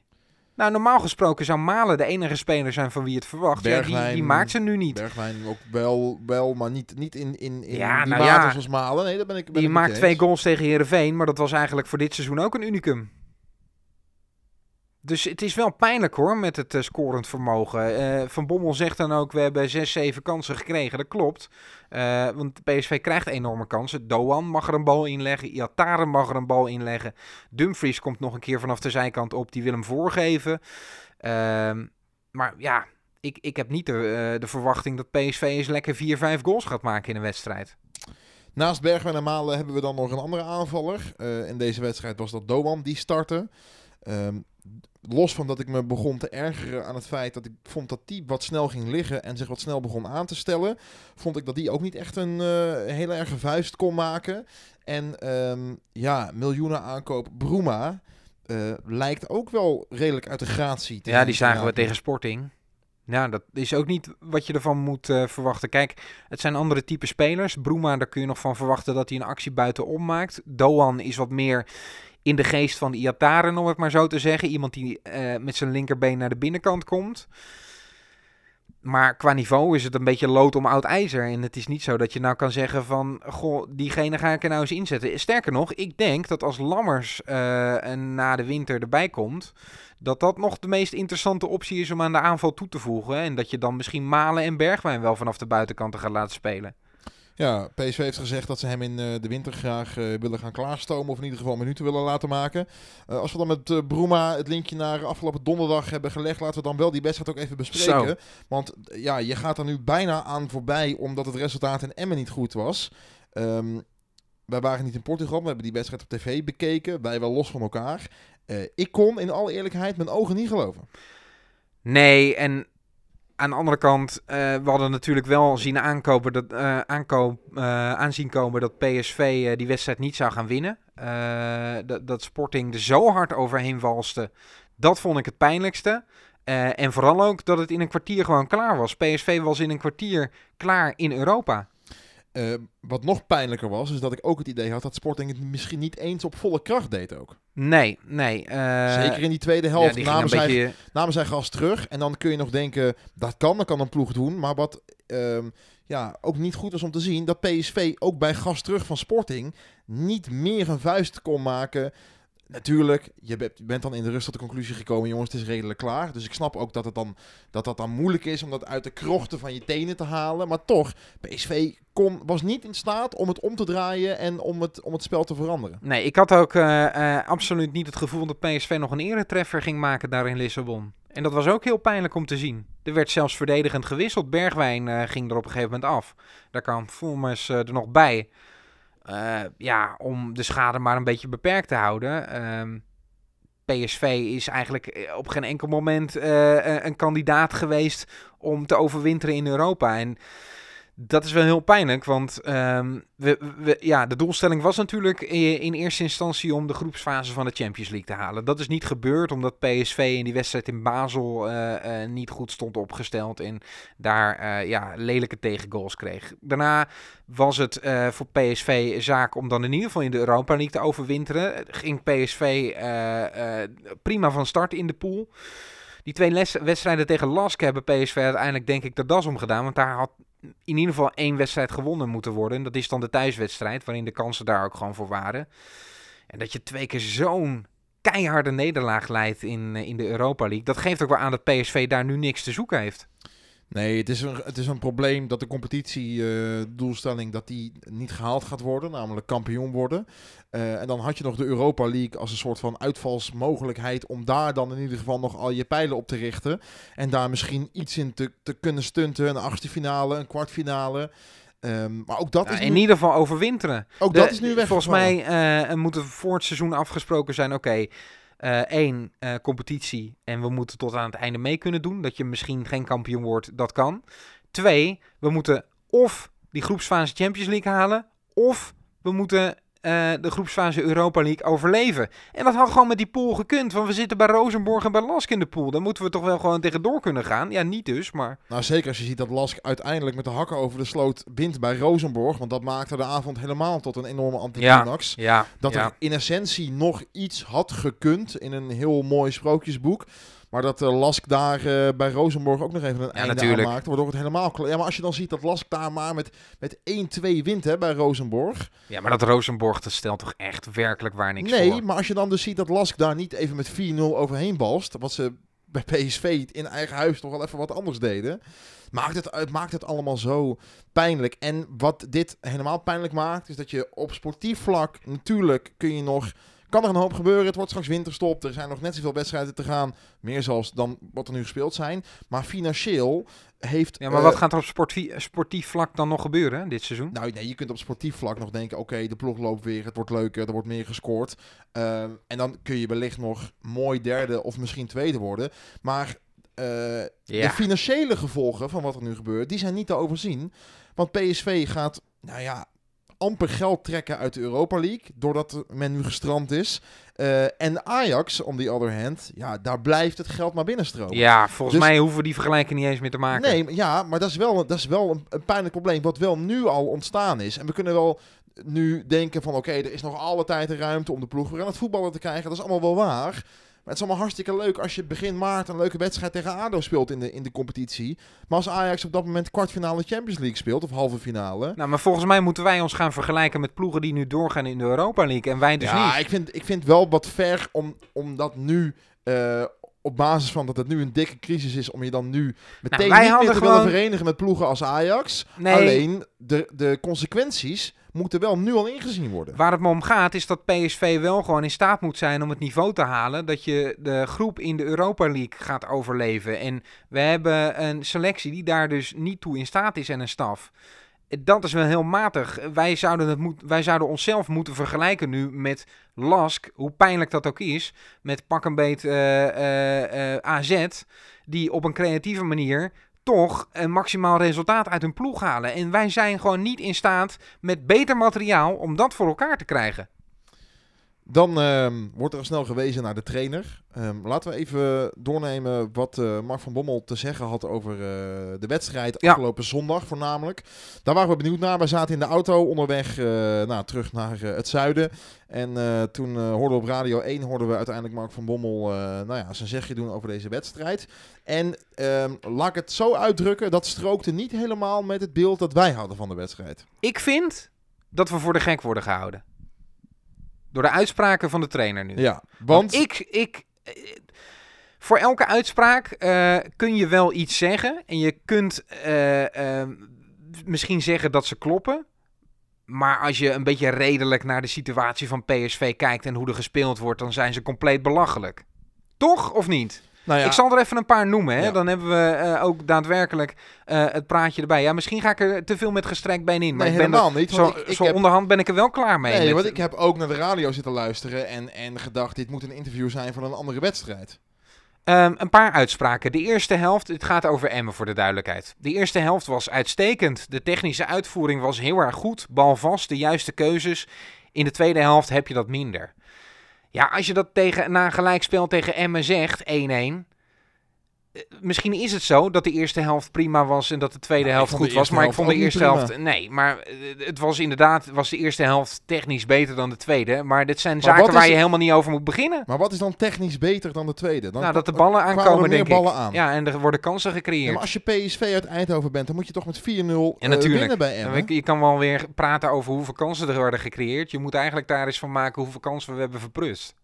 Nou, normaal gesproken zou Malen de enige speler zijn van wie het verwacht. Ja, die, die maakt ze nu niet. Bergwijn ook wel, wel maar niet, niet in, in, in Ja, die nou ja. zoals Malen. Nee, dat ben ik ben Die ik maakt twee goals tegen Herenveen, maar dat was eigenlijk voor dit seizoen ook een unicum. Dus het is wel pijnlijk hoor, met het eh, scorend vermogen. Eh, Van Bommel zegt dan ook, we hebben zes, zeven kansen gekregen. Dat klopt. Eh, want PSV krijgt enorme kansen. Doan mag er een bal inleggen. Iataren mag er een bal inleggen. Dumfries komt nog een keer vanaf de zijkant op. Die wil hem voorgeven. Ehm, maar ja, ik, ik heb niet de, de verwachting dat PSV eens lekker vier, vijf goals gaat maken in een wedstrijd. Naast Bergwijn en Malen hebben we dan nog een andere aanvaller. In deze wedstrijd was dat Doan die startte. Ehm, los van dat ik me begon te ergeren aan het feit dat ik vond dat die wat snel ging liggen en zich wat snel begon aan te stellen, vond ik dat die ook niet echt een eh, hele erge vuist kon maken. En ehm, ja, miljoenen aankoop Bruma eh, lijkt ook wel redelijk uit de gratie te Ja, die zagen we tegen Sporting. Ja, dat is ook niet wat je ervan moet eh, verwachten. Kijk, het zijn andere type spelers. Bruma, daar kun je nog van verwachten dat hij een actie buitenom maakt. Doan is wat meer in de geest van Iataren, om het maar zo te zeggen. Iemand die eh, met zijn linkerbeen naar de binnenkant komt. Maar qua niveau is het een beetje lood om oud ijzer. En het is niet zo dat je nou kan zeggen van... Goh, diegene ga ik er nou eens inzetten. Sterker nog, ik denk dat als Lammers en na de winter erbij komt... dat dat nog de meest interessante optie is om aan de aanval toe te voegen. En dat je dan misschien Malen en Bergwijn wel vanaf de buitenkanten gaat laten spelen. Ja, PSV heeft gezegd dat ze hem in eh, de winter graag eh, willen gaan klaarstomen. Of in ieder geval minuten willen laten maken. Eh, als we dan met Bruma het linkje naar afgelopen donderdag hebben gelegd. Laten we dan wel die wedstrijd ook even bespreken. Zo. Want ja, je gaat er nu bijna aan voorbij. Omdat het resultaat in Emmen niet goed was. Ehm, wij waren niet in Portugal. We hebben die wedstrijd op tv bekeken. Wij wel los van elkaar. Ik kon in alle eerlijkheid mijn ogen niet geloven. Nee, en aan de andere kant, eh, we hadden natuurlijk wel zien aankopen dat, eh, eh, aanzien komen dat PSV die wedstrijd niet zou gaan winnen. Dat, dat Sporting er zo hard overheen walste, dat vond ik het pijnlijkste. En vooral ook dat het in een kwartier gewoon klaar was. PSV was in een kwartier klaar in Europa. Eh, wat nog pijnlijker was, is dat ik ook het idee had dat Sporting het misschien niet eens op volle kracht deed ook. Nee, nee. eh, Zeker in die tweede ja, helft die namen, zij, beetje, namen zij gas terug. En dan kun je nog denken, dat kan, dat kan een ploeg doen. Maar wat ehm, ja, ook niet goed was om te zien, dat PSV ook bij gas terug van Sporting niet meer een vuist kon maken. Natuurlijk, je bent, dan in de rust tot de conclusie gekomen, jongens, het is redelijk klaar. Dus ik snap ook dat, het dan, dat dat dan moeilijk is om dat uit de krochten van je tenen te halen. Maar toch, PSV kon, was niet in staat om het om te draaien en om het, om het spel te veranderen. Nee, ik had ook eh, eh, absoluut niet het gevoel dat PSV nog een eretreffer ging maken daar in Lissabon. En dat was ook heel pijnlijk om te zien. Er werd zelfs verdedigend gewisseld. Bergwijn eh, ging er op een gegeven moment af. Daar kwam eh, er nog bij. Eh, ja, om de schade maar een beetje beperkt te houden. Ehm, PSV is eigenlijk eh, op geen enkel moment eh, een kandidaat geweest om te overwinteren in Europa. En dat is wel heel pijnlijk, want ehm, we, ja, de doelstelling was natuurlijk in eerste instantie om de groepsfase van de Champions League te halen. Dat is niet gebeurd omdat PSV in die wedstrijd in Basel eh, eh, niet goed stond opgesteld en daar eh, ja, lelijke tegengoals kreeg. Daarna was het voor PSV zaak om dan in ieder geval in de Europa League te overwinteren. Ging PSV prima van start in de pool. Die twee wedstrijden tegen Lask hebben PSV uiteindelijk denk ik de das omgedaan. Want daar had in ieder geval één wedstrijd gewonnen moeten worden. En dat is dan de thuiswedstrijd, waarin de kansen daar ook gewoon voor waren. En dat je twee keer zo'n keiharde nederlaag leidt in, eh, in de Europa League. Dat geeft ook wel aan dat PSV daar nu niks te zoeken heeft. Nee, het is een, het is een probleem dat de competitiedoelstelling dat die niet gehaald gaat worden, namelijk kampioen worden. Uh, en dan had je nog de Europa League als een soort van uitvalsmogelijkheid om daar dan in ieder geval nog al je pijlen op te richten. En daar misschien iets in te, te kunnen stunten, een achtste finale, een kwartfinale. Um, maar ook dat is in ieder geval overwinteren. Ook dat is nu weg. Volgens mij uh, moet er voor het seizoen afgesproken zijn, oké, okay, uh, één, uh, competitie. En we moeten tot aan het einde mee kunnen doen. Dat je misschien geen kampioen wordt, dat kan. Twee, we moeten of die groepsfase Champions League halen. Of we moeten uh, de groepsfase Europa League overleven. En dat had gewoon met die pool gekund. Want we zitten bij Rosenborg en bij Lask in de pool. Dan moeten we toch wel gewoon tegendoor kunnen gaan. Ja, niet dus, maar... Nou, zeker als je ziet dat Lask uiteindelijk met de hakken over de sloot wint bij Rosenborg. Want dat maakte de avond helemaal tot een enorme anticlimax. Ja, ja, dat ja. er in essentie nog iets had gekund in een heel mooi sprookjesboek. Maar dat uh, Lask daar uh, bij Rosenborg ook nog even een ja, einde natuurlijk. aan maakt, waardoor het helemaal. Ja, maar als je dan ziet dat Lask daar maar met, met 1-2 wint hè, bij Rosenborg. Ja, maar dat Rosenborg, dat stelt toch echt werkelijk waar niks nee, voor? maar als je dan dus ziet dat Lask daar niet even met 4-0 overheen balst, wat ze [LAUGHS] bij PSV in eigen huis toch wel even wat anders deden, maakt het, het maakt het allemaal zo pijnlijk. En wat dit helemaal pijnlijk maakt, is dat je op sportief vlak, natuurlijk kun je nog kan er een hoop gebeuren. Het wordt straks winterstop. Er zijn nog net zoveel wedstrijden te gaan. Meer zelfs dan wat er nu gespeeld zijn. Maar financieel heeft... Ja, maar uh, wat gaat er op sportief, sportief vlak dan nog gebeuren dit seizoen? Nou nee, je kunt op sportief vlak nog denken... Oké, okay, de ploeg loopt weer. Het wordt leuker. Er wordt meer gescoord. Uh, en dan kun je wellicht nog mooi derde of misschien tweede worden. Maar... Uh, ja. De financiële gevolgen van wat er nu gebeurt, die zijn niet te overzien. Want PSV gaat, nou ja, amper geld trekken uit de Europa League, doordat men nu gestrand is. Uh, en Ajax, on the other hand, ja, daar blijft het geld maar binnenstromen. Ja, volgens dus, mij hoeven we die vergelijking niet eens meer te maken. Nee, ja, maar dat is wel, dat is wel een, een pijnlijk probleem, wat wel nu al ontstaan is. En we kunnen wel nu denken van, oké, okay, er is nog alle tijd en ruimte om de ploeg weer aan het voetballen te krijgen. Dat is allemaal wel waar. Maar het is allemaal hartstikke leuk als je begin maart een leuke wedstrijd tegen ADO speelt in de, in de competitie. Maar als Ajax op dat moment kwartfinale Champions League speelt, of halve finale. Nou, maar volgens mij moeten wij ons gaan vergelijken met ploegen die nu doorgaan in de Europa League. En wij dus ja, niet. ik vind, ik vind wel wat ver om, om dat nu... Uh, op basis van dat het nu een dikke crisis is, om je dan nu meteen nou, niet meer te gewoon... willen verenigen met ploegen als Ajax. Nee. Alleen de, de consequenties moeten wel nu al ingezien worden. Waar het me om gaat is dat PSV wel gewoon in staat moet zijn om het niveau te halen. Dat je de groep in de Europa League gaat overleven. En we hebben een selectie die daar dus niet toe in staat is en een staf. Dat is wel heel matig. Wij zouden, het moet, wij zouden onszelf moeten vergelijken nu met Lask, hoe pijnlijk dat ook is, met pak een beet uh, uh, uh, AZ, die op een creatieve manier toch een maximaal resultaat uit hun ploeg halen. En wij zijn gewoon niet in staat met beter materiaal om dat voor elkaar te krijgen. Dan um, wordt er al snel gewezen naar de trainer. Um, laten we even doornemen wat uh, Mark van Bommel te zeggen had over uh, de wedstrijd Ja. afgelopen zondag voornamelijk. Daar waren we benieuwd naar. We zaten in de auto onderweg uh, nou, terug naar het zuiden. En toen hoorden we op Radio 1 hoorden we uiteindelijk Mark van Bommel nou ja, zijn zegje doen over deze wedstrijd. En um, laat ik het zo uitdrukken, dat strookte niet helemaal met het beeld dat wij hadden van de wedstrijd. Ik vind dat we voor de gek worden gehouden. Door de uitspraken van de trainer nu. Ja, want... ik, ik, voor elke uitspraak uh, kun je wel iets zeggen. En je kunt uh, uh, misschien zeggen dat ze kloppen. Maar als je een beetje redelijk naar de situatie van PSV kijkt en hoe er gespeeld wordt, dan zijn ze compleet belachelijk. Toch of niet? Nou ja, Ik zal er even een paar noemen. Hè? Ja. Dan hebben we uh, ook daadwerkelijk uh, het praatje erbij. Ja, misschien ga ik er te veel met gestrekt been in. Maar nee, ik ben er, niet. Zo, want ik, ik zo heb... onderhand ben ik er wel klaar mee. Nee, met- want ik heb ook naar de radio zitten luisteren en, en gedacht, dit moet een interview zijn van een andere wedstrijd. Um, een paar uitspraken. De eerste helft, het gaat over Emmen voor de duidelijkheid. De eerste helft was uitstekend. De technische uitvoering was heel erg goed. Balvast, de juiste keuzes. In de tweede helft heb je dat minder. Ja, als je dat tegen, na een gelijkspel tegen Emmen zegt, 1-1... eh, Misschien is het zo dat de eerste helft prima was en dat de tweede Nou, helft goed was. Maar ik vond de eerste helft. Nee, maar eh, het was inderdaad was de eerste helft technisch beter dan de tweede. Maar dit zijn Maar zaken waar je helemaal niet over moet beginnen. Maar wat is dan technisch beter dan de tweede? Dan nou, dat de ballen er aankomen, meer denk ballen ik. aan. Ja, en er worden kansen gecreëerd. Ja, maar als je PSV uit Eindhoven bent, dan moet je toch met 4-0 Ja, eh, natuurlijk. winnen bij Emmen. Je- Je kan wel weer praten over hoeveel kansen er worden gecreëerd. Je moet eigenlijk daar eens van maken hoeveel kansen we hebben verprust.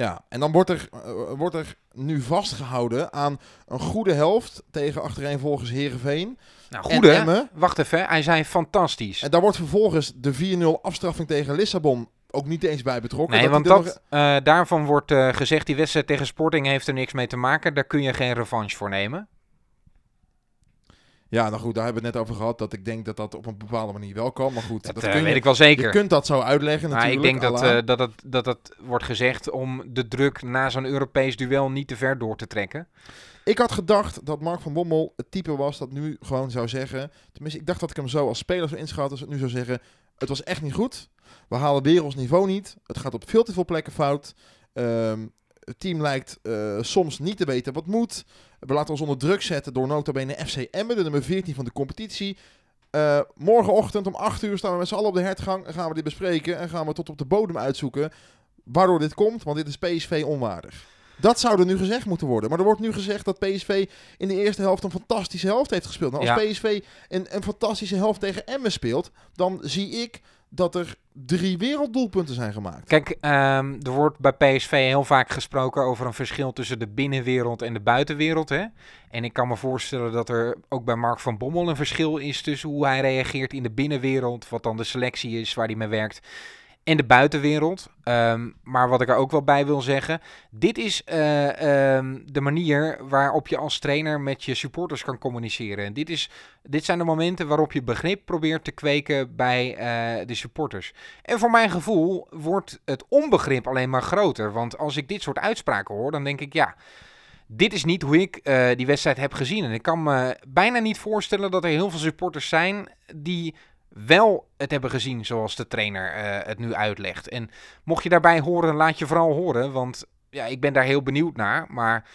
Ja, en dan wordt er, eh, wordt er nu vastgehouden aan een goede helft tegen achtereenvolgens Herenveen. Nou, En goed hè? Emmen. Wacht even, hij zei fantastisch. En daar wordt vervolgens de 4-0 afstraffing tegen Lissabon ook niet eens bij betrokken. Nee, Dat want eh, daarvan wordt eh, gezegd, die wedstrijd tegen Sporting heeft er niks mee te maken. Daar kun je geen revanche voor nemen. Ja, nou goed, daar hebben we het net over gehad. Dat ik denk dat dat op een bepaalde manier wel kan. Maar goed, Dat, dat eh, kun weet je, ik wel zeker. je kunt dat zo uitleggen maar ik denk dat, eh, dat, het, dat het wordt gezegd om de druk na zo'n Europees duel niet te ver door te trekken. Ik had gedacht dat Mark van Bommel het type was dat nu gewoon zou zeggen... Tenminste, ik dacht dat ik hem zo als speler zou inschat. Als het nu zou zeggen, het was echt niet goed. We halen werelds niveau niet. Het gaat op veel te veel plekken fout. Ehm, het team lijkt eh, soms niet te weten wat moet. We laten ons onder druk zetten door nota bene FC Emmen, de nummer 14 van de competitie. Eh, morgenochtend om 8 uur staan we met z'n allen op de hertgang en gaan we dit bespreken. En gaan we tot op de bodem uitzoeken waardoor dit komt, want dit is PSV onwaardig. Dat zou er nu gezegd moeten worden. Maar er wordt nu gezegd dat PSV in de eerste helft een fantastische helft heeft gespeeld. Nou, als Ja. PSV een, een fantastische helft tegen Emmen speelt, dan zie ik dat er drie werelddoelpunten zijn gemaakt. Kijk, ehm, er wordt bij PSV heel vaak gesproken over een verschil tussen de binnenwereld en de buitenwereld. Hè? En ik kan me voorstellen dat er ook bij Mark van Bommel een verschil is tussen hoe hij reageert in de binnenwereld, wat dan de selectie is waar hij mee werkt, en de buitenwereld. Ehm, maar wat ik er ook wel bij wil zeggen, dit is eh, ehm, de manier waarop je als trainer met je supporters kan communiceren. En dit, is, dit zijn de momenten waarop je begrip probeert te kweken bij eh, de supporters. En voor mijn gevoel wordt het onbegrip alleen maar groter. Want als ik dit soort uitspraken hoor, dan denk ik ja. Dit is niet hoe ik eh, die wedstrijd heb gezien. En ik kan me bijna niet voorstellen dat er heel veel supporters zijn die wel het hebben gezien zoals de trainer eh, het nu uitlegt. En mocht je daarbij horen, laat je vooral horen. Want ja, ik ben daar heel benieuwd naar. Maar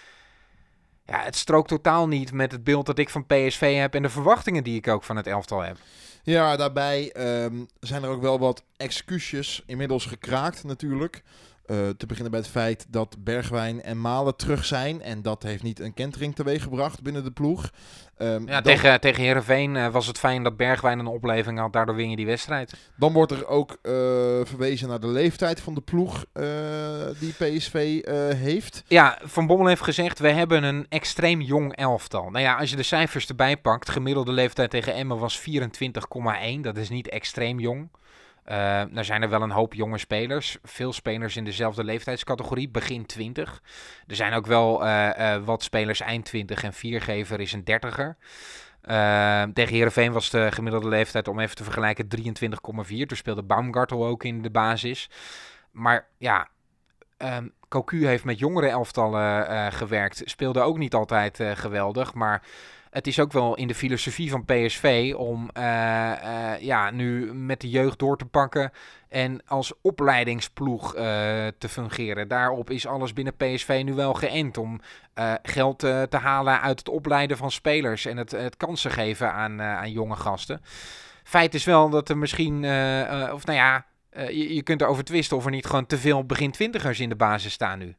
ja, het strookt totaal niet met het beeld dat ik van PSV heb en de verwachtingen die ik ook van het elftal heb. Ja, daarbij ehm, zijn er ook wel wat excuusjes inmiddels gekraakt natuurlijk. Eh, te beginnen bij het feit dat Bergwijn en Malen terug zijn. En dat heeft niet een kentering teweeggebracht binnen de ploeg. Ehm, Ja, dan, tegen, tegen Herenveen eh, was het fijn dat Bergwijn een opleving had. Daardoor win je die wedstrijd. dan wordt er ook eh, verwezen naar de leeftijd van de ploeg die PSV heeft. Ja, Van Bommel heeft gezegd, we hebben een extreem jong elftal. Nou ja, als je de cijfers erbij pakt, gemiddelde leeftijd tegen Emmen was 24,1. Dat is niet extreem jong. Eh er zijn er wel een hoop jonge spelers. Veel spelers in dezelfde leeftijdscategorie, begin 20. Er zijn ook wel eh, eh, wat spelers eind 20 en viergever is een dertiger. Eh tegen Herenveen was de gemiddelde leeftijd, om even te vergelijken, 23,4. Toen speelde Baumgartel ook in de basis. Maar ja, ehm Cocu heeft met jongere elftallen eh, gewerkt. Speelde ook niet altijd eh, geweldig, maar het is ook wel in de filosofie van PSV om eh, eh, ja, nu met de jeugd door te pakken en als opleidingsploeg eh, te fungeren. Daarop is alles binnen PSV nu wel geënt om geld te halen uit het opleiden van spelers en het, het kansen geven aan, aan jonge gasten. Feit is wel dat er misschien, of nou ja, je, je kunt erover twisten of er niet gewoon te veel begin twintigers in de basis staan nu.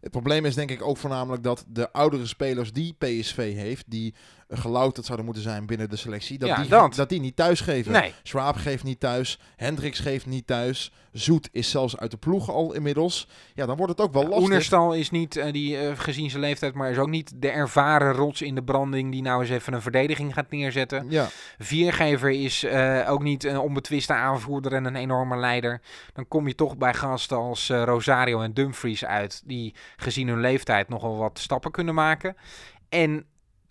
Het probleem is denk ik ook voornamelijk dat de oudere spelers die PSV heeft, die gelouterd zouden moeten zijn binnen de selectie, dat, Ja, die, dat. dat die niet thuis geven. Nee. Schwab geeft niet thuis, Hendricks geeft niet thuis, Zoet is zelfs uit de ploeg al inmiddels. Ja, dan wordt het ook wel lastig. Oenerstal is niet, eh, die, eh, gezien zijn leeftijd, maar is ook niet de ervaren rots in de branding die nou eens even een verdediging gaat neerzetten. Ja, Viergever is eh, ook niet een onbetwiste aanvoerder en een enorme leider. Dan kom je toch bij gasten als Rosario en Dumfries uit, die gezien hun leeftijd nogal wat stappen kunnen maken. En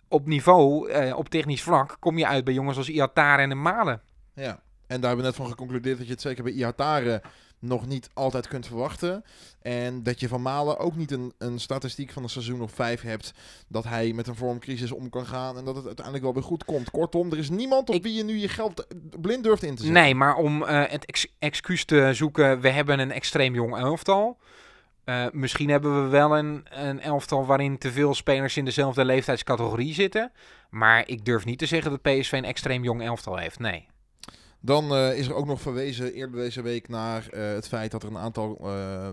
op niveau, eh, op technisch vlak, kom je uit bij jongens als Iatare en de Malen. ja. En daar hebben we net van geconcludeerd dat je het zeker bij Iatare nog niet altijd kunt verwachten. En dat je van Malen ook niet een, een statistiek van een seizoen of vijf hebt. Dat hij met een vormcrisis om kan gaan en dat het uiteindelijk wel weer goed komt. Kortom, er is niemand op Ik- wie je nu je geld blind durft in te zetten. Nee, maar om eh, het ex- excuus te zoeken, we hebben een extreem jong elftal. Eh, misschien hebben we wel een, een elftal waarin te veel spelers in dezelfde leeftijdscategorie zitten. Maar ik durf niet te zeggen dat PSV een extreem jong elftal heeft. Nee. Dan eh, is er ook nog verwezen eerder deze week naar eh, het feit dat er een aantal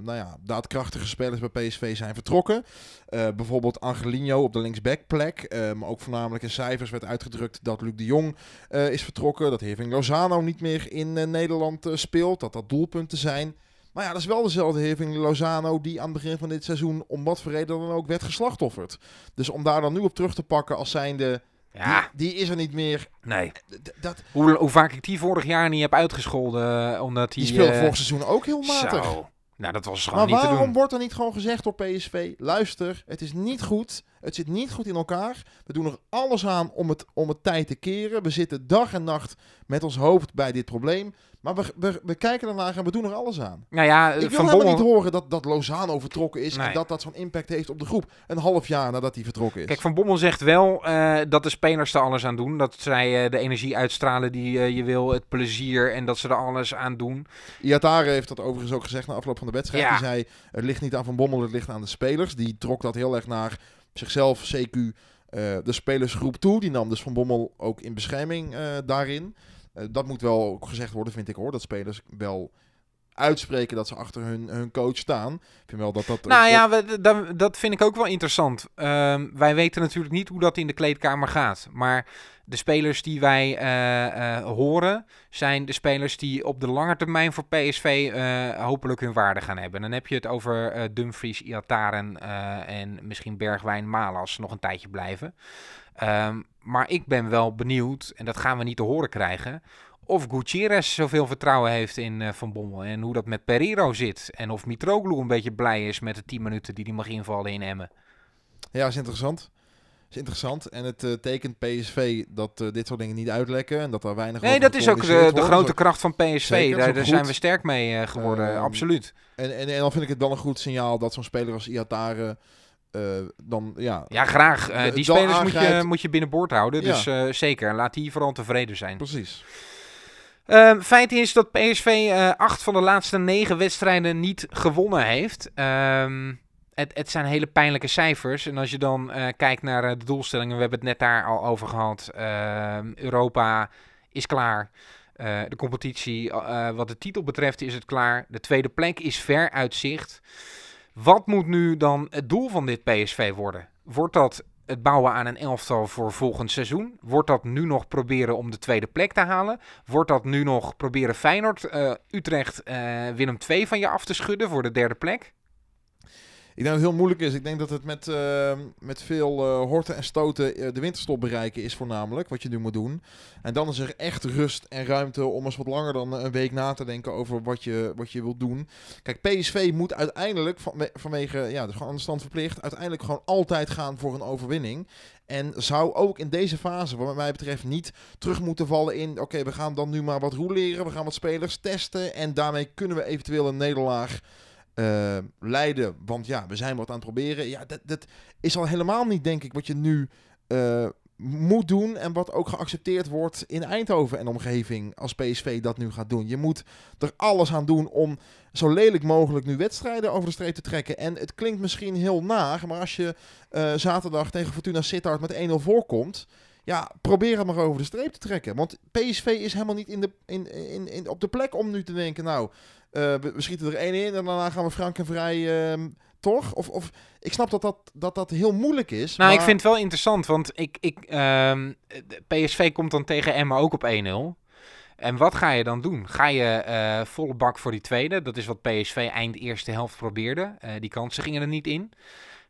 nou ja, daadkrachtige spelers bij PSV zijn vertrokken. Bijvoorbeeld Angelino op de linksbackplek. Maar ook voornamelijk in cijfers werd uitgedrukt dat Luc de Jong is vertrokken. Dat Heving Lozano niet meer in Nederland speelt. Dat dat doelpunten zijn. Maar ja, dat is wel dezelfde Heving Lozano die aan het begin van dit seizoen om wat voor reden dan ook werd geslachtofferd. Dus om daar dan nu op terug te pakken als zijnde, Ja, die, die is er niet meer. nee. D- Dat, Hoe, hoe vaak ik die vorig jaar niet heb uitgescholden, eh, omdat die die... speelde eh, vorig seizoen ook heel matig. Zo. Nou, dat was gewoon Maar niet te waarom doen. wordt er niet gewoon gezegd door PSV, luister, het is niet goed, het zit niet goed in elkaar. We doen er alles aan om het, om het tijd te keren. We zitten dag en nacht met ons hoofd bij dit probleem. Maar we, we, we kijken ernaar en we doen er alles aan. Nou ja, Ik wil Van helemaal Bommel... niet horen dat, dat Lozano vertrokken is Nee. en dat dat zo'n impact heeft op de groep. Een half jaar nadat hij vertrokken is. Kijk, Van Bommel zegt wel eh, dat de spelers er alles aan doen. Dat zij eh, de energie uitstralen die eh, je wil, het plezier en dat ze er alles aan doen. Iatare heeft dat overigens ook gezegd na afloop van de wedstrijd. Ja. Die zei, het ligt niet aan Van Bommel, het ligt aan de spelers. Die trok dat heel erg naar zichzelf, CQ, de spelersgroep toe. Die nam dus Van Bommel ook in bescherming daarin. Eh, dat moet wel gezegd worden, vind ik hoor. Dat spelers wel uitspreken dat ze achter hun, hun coach staan. Ik vind wel dat dat... Nou ja, we- dat, dat vind ik ook wel interessant. Ehm, wij weten natuurlijk niet hoe dat in de kleedkamer gaat. Maar de spelers die wij eh, eh, horen, zijn de spelers die op de lange termijn voor PSV hopelijk hun waarde gaan hebben. Dan heb je het over Dumfries, Iataren en misschien Bergwijn, Malas nog een tijdje blijven. Ehm, maar ik ben wel benieuwd, en dat gaan we niet te horen krijgen, of Gutierrez zoveel vertrouwen heeft in eh, Van Bommel. En hoe dat met Pereiro zit. En of Mitroglou een beetje blij is met de 10 minuten die hij mag invallen in Emmen. Ja, is interessant. Is interessant. En het eh, tekent PSV dat eh, dit soort dingen niet uitlekken. En dat er weinig Nee, dat is ook de, grote kracht van PSV. Zeker, daar zijn we sterk mee geworden, Ehm, absoluut. En, en, en dan vind ik het wel een goed signaal dat zo'n speler als Iatare dan, ja, Ja, graag. Eh, de- die spelers moet je, moet je binnenboord houden. Dus eh, zeker, laat die vooral tevreden zijn. precies. Ehm, feit is dat PSV eh, acht van de laatste negen wedstrijden niet gewonnen heeft. Ehm, het, het zijn hele pijnlijke cijfers. En als je dan eh, kijkt naar eh, de doelstellingen, we hebben het net daar al over gehad. Ehm, Europa is klaar. Eh, de competitie, eh, wat de titel betreft, is het klaar. De tweede plek is ver uit zicht. Wat moet nu dan het doel van dit PSV worden? Wordt dat het bouwen aan een elftal voor volgend seizoen? Wordt dat nu nog proberen om de tweede plek te halen? Wordt dat nu nog proberen Feyenoord, eh, Utrecht, eh, Willem II van je af te schudden voor de derde plek? Ik denk dat het heel moeilijk is. Ik denk dat het met, eh, met veel eh, horten en stoten eh, de winterstop bereiken is voornamelijk wat je nu moet doen. En dan is er echt rust en ruimte om eens wat langer dan een week na te denken over wat je, wat je wilt doen. Kijk, PSV moet uiteindelijk, van, vanwege, ja, dus gewoon aan stand verplicht, uiteindelijk gewoon altijd gaan voor een overwinning. En zou ook in deze fase, wat mij betreft, niet terug moeten vallen in... Oké, we gaan dan nu maar wat roeleren, we gaan wat spelers testen... en daarmee kunnen we eventueel een nederlaag eh, leiden. Want ja, we zijn wat aan het proberen. Ja, dat, dat is al helemaal niet, denk ik, wat je nu eh, moet doen... en wat ook geaccepteerd wordt in Eindhoven en omgeving als PSV dat nu gaat doen. Je moet er alles aan doen om zo lelijk mogelijk nu wedstrijden over de streep te trekken. En het klinkt misschien heel naar, maar als je eh, zaterdag tegen Fortuna Sittard met 1-0 voorkomt... Ja, probeer het maar over de streep te trekken. Want PSV is helemaal niet in de, in, in, in, op de plek om nu te denken... nou, eh, we, schieten er één in en daarna gaan we frank en vrij... ehm, toch? Of, of ik snap dat dat, dat dat heel moeilijk is. Nou, ik vind het wel interessant, want ik, ik, ehm, PSV komt dan tegen Emma ook op 1-0. En wat ga je dan doen? Ga je eh, volle bak voor die tweede? Dat is wat PSV eind eerste helft probeerde. Eh, die kansen gingen er niet in.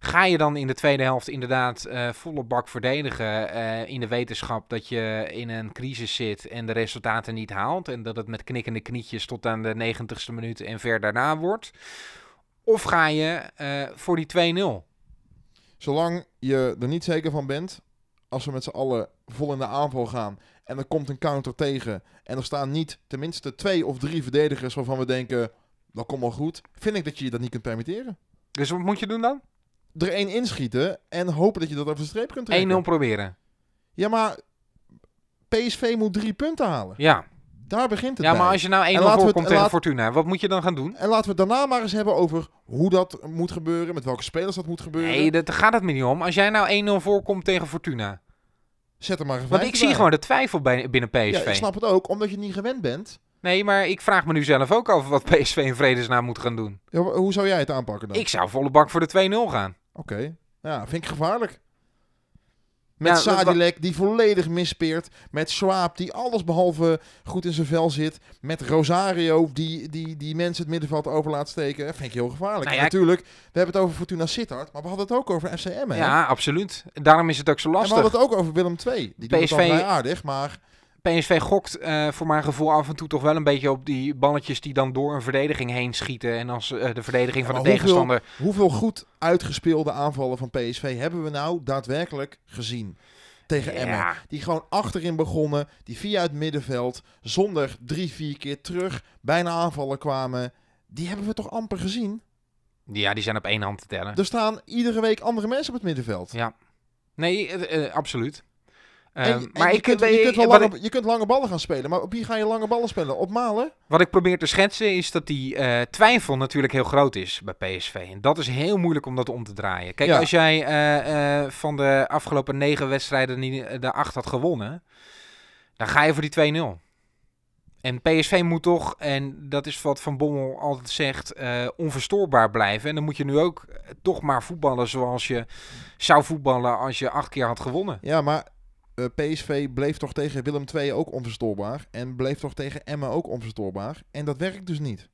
Ga je dan in de tweede helft inderdaad eh, volle bak verdedigen eh, in de wetenschap dat je in een crisis zit en de resultaten niet haalt en dat het met knikkende knietjes tot aan de negentigste minuut en ver daarna wordt? Of ga je eh, voor die 2-0? Zolang je er niet zeker van bent, als we met z'n allen vol in de aanval gaan en er komt een counter tegen en er staan niet tenminste twee of drie verdedigers waarvan we denken, dat komt wel goed, vind ik dat je je dat niet kunt permitteren. Dus wat moet je doen dan? 1-0 Er één inschieten en hopen dat je dat over de streep kunt trekken. proberen. Ja, maar PSV moet drie punten halen. Ja, Daar begint het ja bij. maar als je nou 1-0 En laten we het- voorkomt tegen laat- Fortuna, wat moet je dan gaan doen? En laten we het daarna maar eens hebben over hoe dat moet gebeuren, met welke spelers dat moet gebeuren. Nee, daar gaat het me niet om. Als jij nou 1-0 voorkomt tegen Fortuna. Zet er maar een Want ik zie gewoon de twijfel bij, binnen Ja, PSV. ik snap het ook, omdat je niet gewend bent. Nee, maar ik vraag me nu zelf ook over wat PSV in vredesnaam moet gaan doen. Ja, hoe zou jij het aanpakken dan? Ik zou volle bak voor de 2-0 gaan. Oké. Ja, vind ik gevaarlijk. Met Ja, Sadilek die volledig misspeert. Met Schwab die alles behalve goed in zijn vel zit. Met Rosario die, die, die mensen het middenveld over laat steken. Dat vind ik heel gevaarlijk. Nou ja, natuurlijk, we hebben het over Fortuna Sittard. Maar we hadden het ook over FCM. Hè? Ja, absoluut. Daarom is het ook zo en we lastig. hadden het ook over Willem II. Die doet het PSV vrij aardig, maar... PSV gokt eh, voor mijn gevoel af en toe toch wel een beetje op die balletjes die dan door een verdediging heen schieten. En als eh, de verdediging Ja, van de hoeveel- tegenstander. Hoeveel goed uitgespeelde aanvallen van PSV hebben we nou daadwerkelijk gezien? Tegen Emmen. Ja, Die gewoon achterin begonnen. Die via het middenveld, zonder drie, vier keer terug, bijna aanvallen kwamen. Die hebben we toch amper gezien? ja, die zijn op één hand te tellen. Er staan iedere week andere mensen op het middenveld. Ja. Nee, eh, absoluut. En- Ehm, en maar je, ik, kunt, je, weet- kunt wel wat, lange, ik, je kunt lange ballen gaan spelen. Maar op wie ga je lange ballen spelen? Op Malen? wat ik probeer te schetsen is dat die eh, twijfel natuurlijk heel groot is bij PSV. En dat is heel moeilijk om dat om te draaien. Kijk, Ja. als jij eh, eh, van de afgelopen negen wedstrijden niet, de acht had gewonnen, dan ga je voor die 2-0. En PSV moet toch, en dat is wat Van Bommel altijd zegt, eh, onverstoorbaar blijven. En dan moet je nu ook toch maar voetballen zoals je zou voetballen als je acht keer had gewonnen. Ja, maar eh, PSV bleef toch tegen Willem II ook onverstoorbaar. En bleef toch tegen Emmen ook onverstoorbaar. En dat werkt dus niet.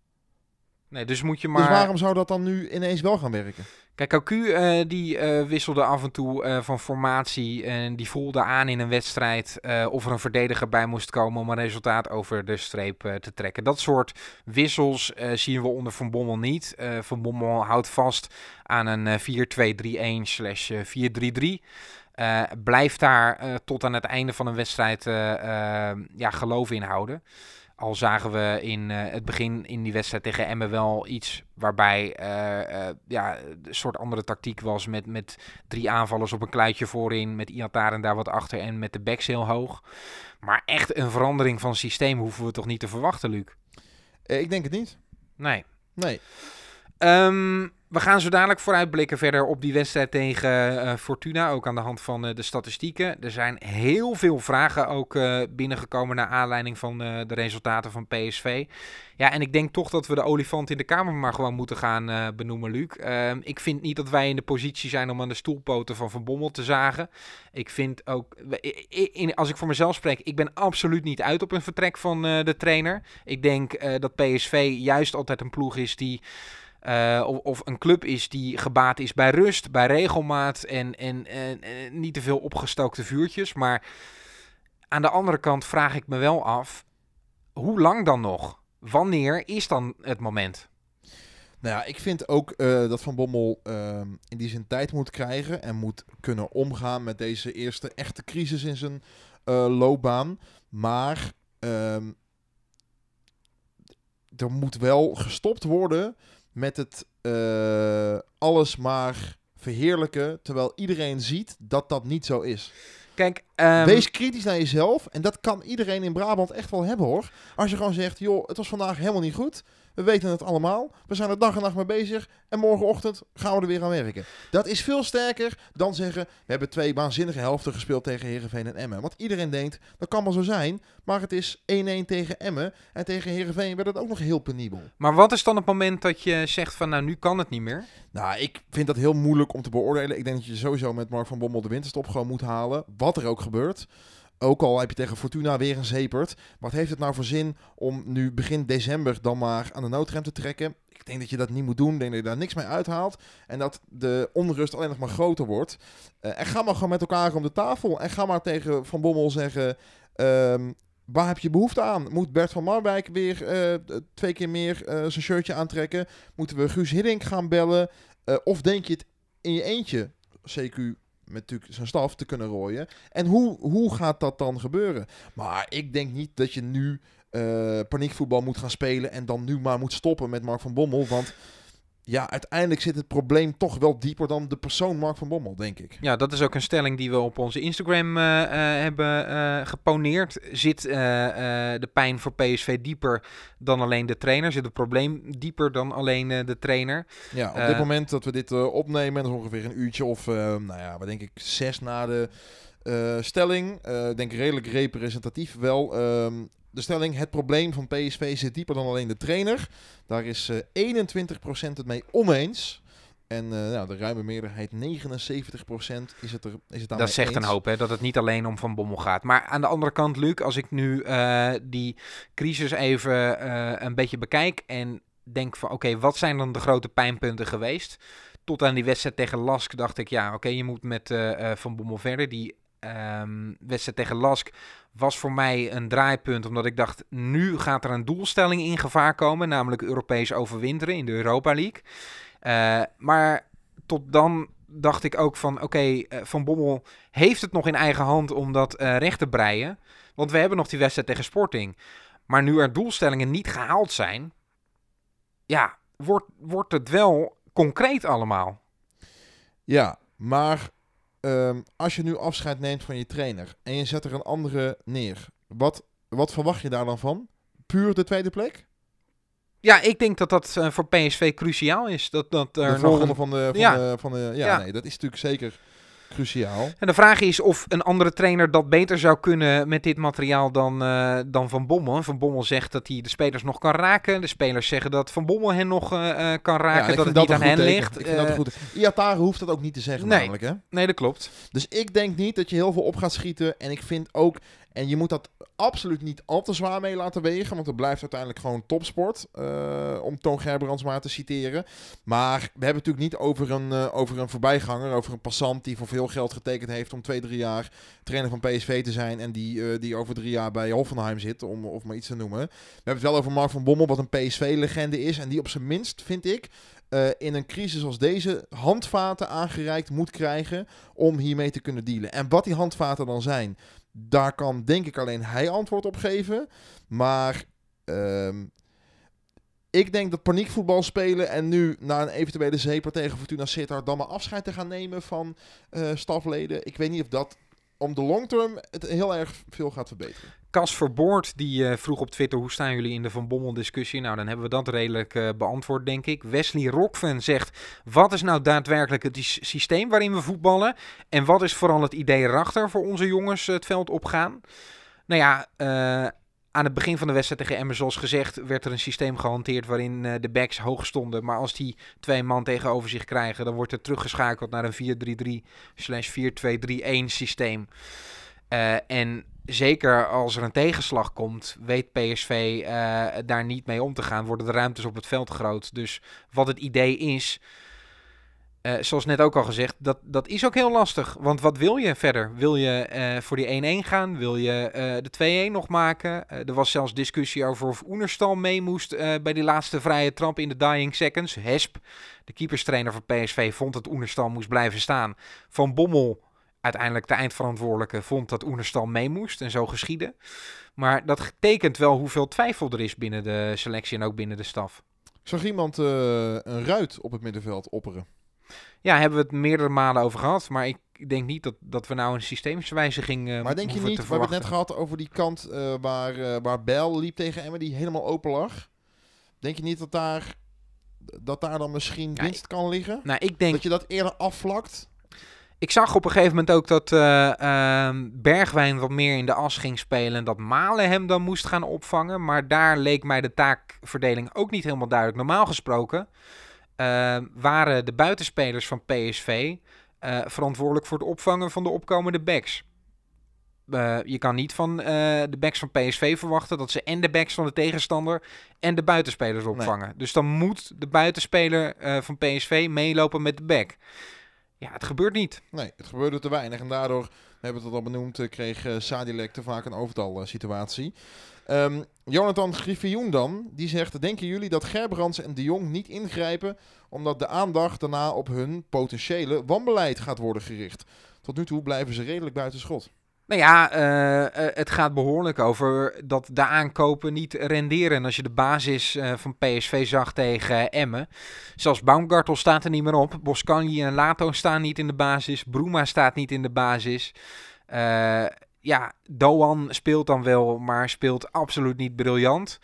Nee, dus moet je maar... Dus waarom zou dat dan nu ineens wel gaan werken? Kijk, Cocu eh, die eh, wisselde af en toe van formatie en die voelde aan in een wedstrijd of er een verdediger bij moest komen om een resultaat over de streep te trekken. Dat soort wissels zien we onder Van Bommel niet. Van Bommel houdt vast aan een eh, 4-2-3-1 slash eh, 4-3-3. Eh, blijft daar eh, tot aan het einde van een wedstrijd eh, ja, geloof in houden. Al zagen we in het begin in die wedstrijd tegen Emmen wel iets waarbij ja, een soort andere tactiek was met, met drie aanvallers op een kluitje voorin, met Iataren daar wat achter en met de backs heel hoog. Maar echt een verandering van systeem hoeven we toch niet te verwachten, Luc? Ik denk het niet. Nee. Nee. Ehm, we gaan zo dadelijk vooruitblikken verder op die wedstrijd tegen eh, Fortuna, ook aan de hand van eh, de statistieken. Er zijn heel veel vragen ook eh, binnengekomen naar aanleiding van de resultaten van PSV. Ja, en ik denk toch dat we de olifant in de kamer maar gewoon moeten gaan benoemen, Luc. Ehm, ik vind niet dat wij in de positie zijn om aan de stoelpoten van Van Bommel te zagen. Ik vind ook, we- i- i- als ik voor mezelf spreek, ik ben absoluut niet uit op een vertrek van de trainer. Ik denk dat PSV juist altijd een ploeg is die eh, of, of een club is die gebaat is bij rust, bij regelmaat en, en, en, niet te veel opgestookte vuurtjes. Maar aan de andere kant vraag ik me wel af, hoe lang dan nog? Wanneer is dan het moment? Nou ja, ik vind ook eh, dat Van Bommel ehm, in die zin tijd moet krijgen en moet kunnen omgaan met deze eerste echte crisis in zijn eh, loopbaan. Maar ehm, er moet wel gestopt worden met het eh, alles maar verheerlijken, terwijl iedereen ziet dat dat niet zo is. Kijk, ehm, Wees kritisch naar jezelf. En dat kan iedereen in Brabant echt wel hebben hoor. Als je gewoon zegt, joh, het was vandaag helemaal niet goed. We weten het allemaal. We zijn er dag en nacht mee bezig. En morgenochtend gaan we er weer aan werken. Dat is veel sterker dan zeggen, we hebben twee waanzinnige helften gespeeld tegen Heerenveen en Emmen. Want iedereen denkt, dat kan wel zo zijn. Maar het is 1-1 tegen Emmen. En tegen Heerenveen werd het ook nog heel penibel. maar wat is dan het moment dat je zegt van nou, nu kan het niet meer? Nou, ik vind dat heel moeilijk om te beoordelen. Ik denk dat je sowieso met Mark van Bommel de winterstop gewoon moet halen. Wat er ook gebeurt. Ook al heb je tegen Fortuna weer een zepert. Wat heeft het nou voor zin om nu begin december dan maar aan de noodrem te trekken? Ik denk dat je dat niet moet doen. Ik denk dat je daar niks mee uithaalt. En dat de onrust alleen nog maar groter wordt. Eh, en ga maar gewoon met elkaar om de tafel. En ga maar tegen Van Bommel zeggen... ehm, waar heb je behoefte aan? Moet Bert van Marwijk weer eh, twee keer meer eh, zijn shirtje aantrekken? Moeten we Guus Hiddink gaan bellen? Of denk je het in je eentje, CQ met natuurlijk zijn staf, te kunnen rooien? En hoe, hoe gaat dat dan gebeuren? Maar ik denk niet dat je nu eh, paniekvoetbal moet gaan spelen en dan nu maar moet stoppen met Mark van Bommel. Want ja, uiteindelijk zit het probleem toch wel dieper dan de persoon Mark van Bommel, denk ik. Ja, dat is ook een stelling die we op onze Instagram eh, eh, hebben eh, geponeerd. Zit de pijn voor PSV dieper dan alleen de trainer? Zit het probleem dieper dan alleen de trainer? Ja, op dit moment dat we dit opnemen, dat is ongeveer een uurtje of, nou ja, wat denk ik, zes na de stelling. Ik denk redelijk representatief wel. Ehm, de stelling, het probleem van PSV zit dieper dan alleen de trainer. Daar is eh 21% het mee oneens. En uh, nou, de ruime meerderheid, 79% is het er is het Dat zegt een hoop, hè, dat het niet alleen om Van Bommel gaat. Maar aan de andere kant, Luc, als ik nu uh, die crisis even een beetje bekijk en denk van oké, okay, wat zijn dan de grote pijnpunten geweest? Tot aan die wedstrijd tegen Lask dacht ik, ja, oké, okay, je moet met Van Bommel verder. Die um, wedstrijd tegen Lask was voor mij een draaipunt, omdat ik dacht, nu gaat er een doelstelling in gevaar komen, namelijk Europees overwinteren in de Europa League. Uh, maar tot dan dacht ik ook van, oké, uh, Van Bommel heeft het nog in eigen hand om dat uh, recht te breien. Want we hebben nog die wedstrijd tegen Sporting. Maar nu er doelstellingen niet gehaald zijn, ja, wordt, wordt het wel concreet allemaal. Ja, maar um, als je nu afscheid neemt van je trainer en je zet er een andere neer, wat, wat verwacht je daar dan van? Puur de tweede plek? Ja, ik denk dat dat uh, voor PSV cruciaal is. Dat, dat er de volgende nog een... van de... Van ja. De, van de ja, ja, nee, dat is natuurlijk zeker cruciaal. En de vraag is of een andere trainer dat beter zou kunnen met dit materiaal dan, uh, dan Van Bommel. Van Bommel zegt dat hij de spelers nog kan raken. De spelers zeggen dat Van Bommel hen nog uh, kan raken, ja, dat het dat niet aan hen teken. ligt. Ik vind dat goed. Iatare hoeft dat ook niet te zeggen nee, namelijk, hè? Nee, dat klopt. Dus ik denk niet dat je heel veel op gaat schieten. En ik vind ook... En je moet dat absoluut niet al te zwaar mee laten wegen. Want het blijft uiteindelijk gewoon topsport. Uh, om Toon Gerbrands maar te citeren. Maar we hebben het natuurlijk niet over een, uh, over een voorbijganger. Over een passant die voor veel geld getekend heeft om twee, drie jaar trainer van PSV te zijn. En die, uh, die over drie jaar bij Hoffenheim zit. Om of maar iets te noemen. We hebben het wel over Mark van Bommel. Wat een PSV-legende is. En die op zijn minst, vind ik. In een crisis als deze handvaten aangereikt moet krijgen om hiermee te kunnen dealen. En wat die handvaten dan zijn, daar kan denk ik alleen hij antwoord op geven. Maar uh, ik denk dat paniekvoetbal spelen en nu na een eventuele zeeper tegen Fortuna Sittard dan maar afscheid te gaan nemen van uh, stafleden. Ik weet niet of dat om de long term het heel erg veel gaat verbeteren. Cas Verboord die uh, vroeg op Twitter hoe staan jullie in de Van Bommel discussie. Nou, dan hebben we dat redelijk uh, beantwoord, denk ik. Wesley Rockven zegt: wat is nou daadwerkelijk het systeem waarin we voetballen? En wat is vooral het idee erachter voor onze jongens het veld opgaan? Nou ja, aan het begin van de wedstrijd tegen Emmen, zoals gezegd, werd er een systeem gehanteerd waarin de backs hoog stonden. Maar als die twee man tegenover zich krijgen, dan wordt er teruggeschakeld naar een 4-3-3 slash 4-2-3-1 systeem. En zeker als er een tegenslag komt, weet PSV uh, daar niet mee om te gaan. Worden de ruimtes op het veld groot. Dus wat het idee is, uh, zoals net ook al gezegd, dat, dat is ook heel lastig. Want wat wil je verder? Wil je uh, voor die 1-1 gaan? Wil je de 2-1 nog maken? er was zelfs discussie over of Oenerstal mee moest bij die laatste vrije trap in de dying seconds. Hesp, de keeperstrainer van PSV, vond dat Oenerstal moest blijven staan. Van Bommel, uiteindelijk de eindverantwoordelijke, vond dat Oenerstal mee moest. En zo geschieden. Maar dat tekent wel hoeveel twijfel er is binnen de selectie en ook binnen de staf. Zag iemand een ruit op het middenveld opperen? Ja, hebben we het meerdere malen over gehad. Maar ik denk niet dat, dat we nou een systeemswijziging uh, Maar denk je niet, we hebben het net gehad over die kant uh, waar, uh, waar Bel liep tegen Emmen, die helemaal open lag. Denk je niet dat daar, dat daar dan misschien ja, winst kan liggen? Nou, ik denk... Dat je dat eerder afvlakt? Ik zag op een gegeven moment ook dat uh, Bergwijn wat meer in de as ging spelen. En dat Malen hem dan moest gaan opvangen. Maar daar leek mij de taakverdeling ook niet helemaal duidelijk. Normaal gesproken uh, waren de buitenspelers van PSV uh, verantwoordelijk voor het opvangen van de opkomende backs. Uh, je kan niet van de backs van PSV verwachten dat ze en de backs van de tegenstander en de buitenspelers opvangen. Nee. Dus dan moet de buitenspeler van PSV meelopen met de back. Ja, het gebeurt niet. Nee, het gebeurde te weinig. En daardoor, we hebben het al benoemd, kreeg Sadilek te vaak een overtal situatie. Um, Jonathan Griffioen dan, die zegt... Denken jullie dat Gerbrands en de Jong niet ingrijpen... omdat de aandacht daarna op hun potentiële wanbeleid gaat worden gericht? Tot nu toe blijven ze redelijk buiten schot. Nou ja, uh, uh, het gaat behoorlijk over dat de aankopen niet renderen. En als je de basis uh, van PSV zag tegen Emmen. Zelfs Baumgartel staat er niet meer op. Boscanji en Lato staan niet in de basis. Bruma staat niet in de basis ja, Doan speelt dan wel, maar speelt absoluut niet briljant.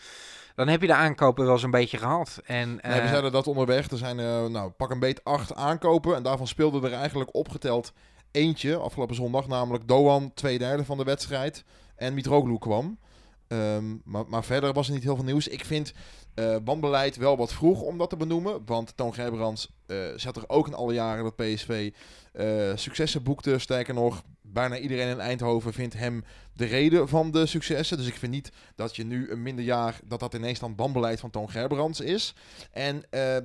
Dan heb je de aankopen wel zo'n beetje gehad. En, nee, we eh, zeiden dat onderweg. Er zijn, uh, nou, pak een beet acht aankopen. En daarvan speelde er eigenlijk opgeteld eentje afgelopen zondag. Namelijk Doan, twee derde van de wedstrijd. En Mitroglou kwam. Ehm, maar, maar verder was er niet heel veel nieuws. Ik vind uh, bandbeleid wel wat vroeg om dat te benoemen. Want Toon Gerbrands uh, zat er ook in alle jaren dat PSV uh, successen boekte. Sterker nog, bijna iedereen in Eindhoven vindt hem de reden van de successen. Dus ik vind niet dat je nu een minder jaar, dat dat ineens dan bandbeleid van Toon Gerbrands is. En uh,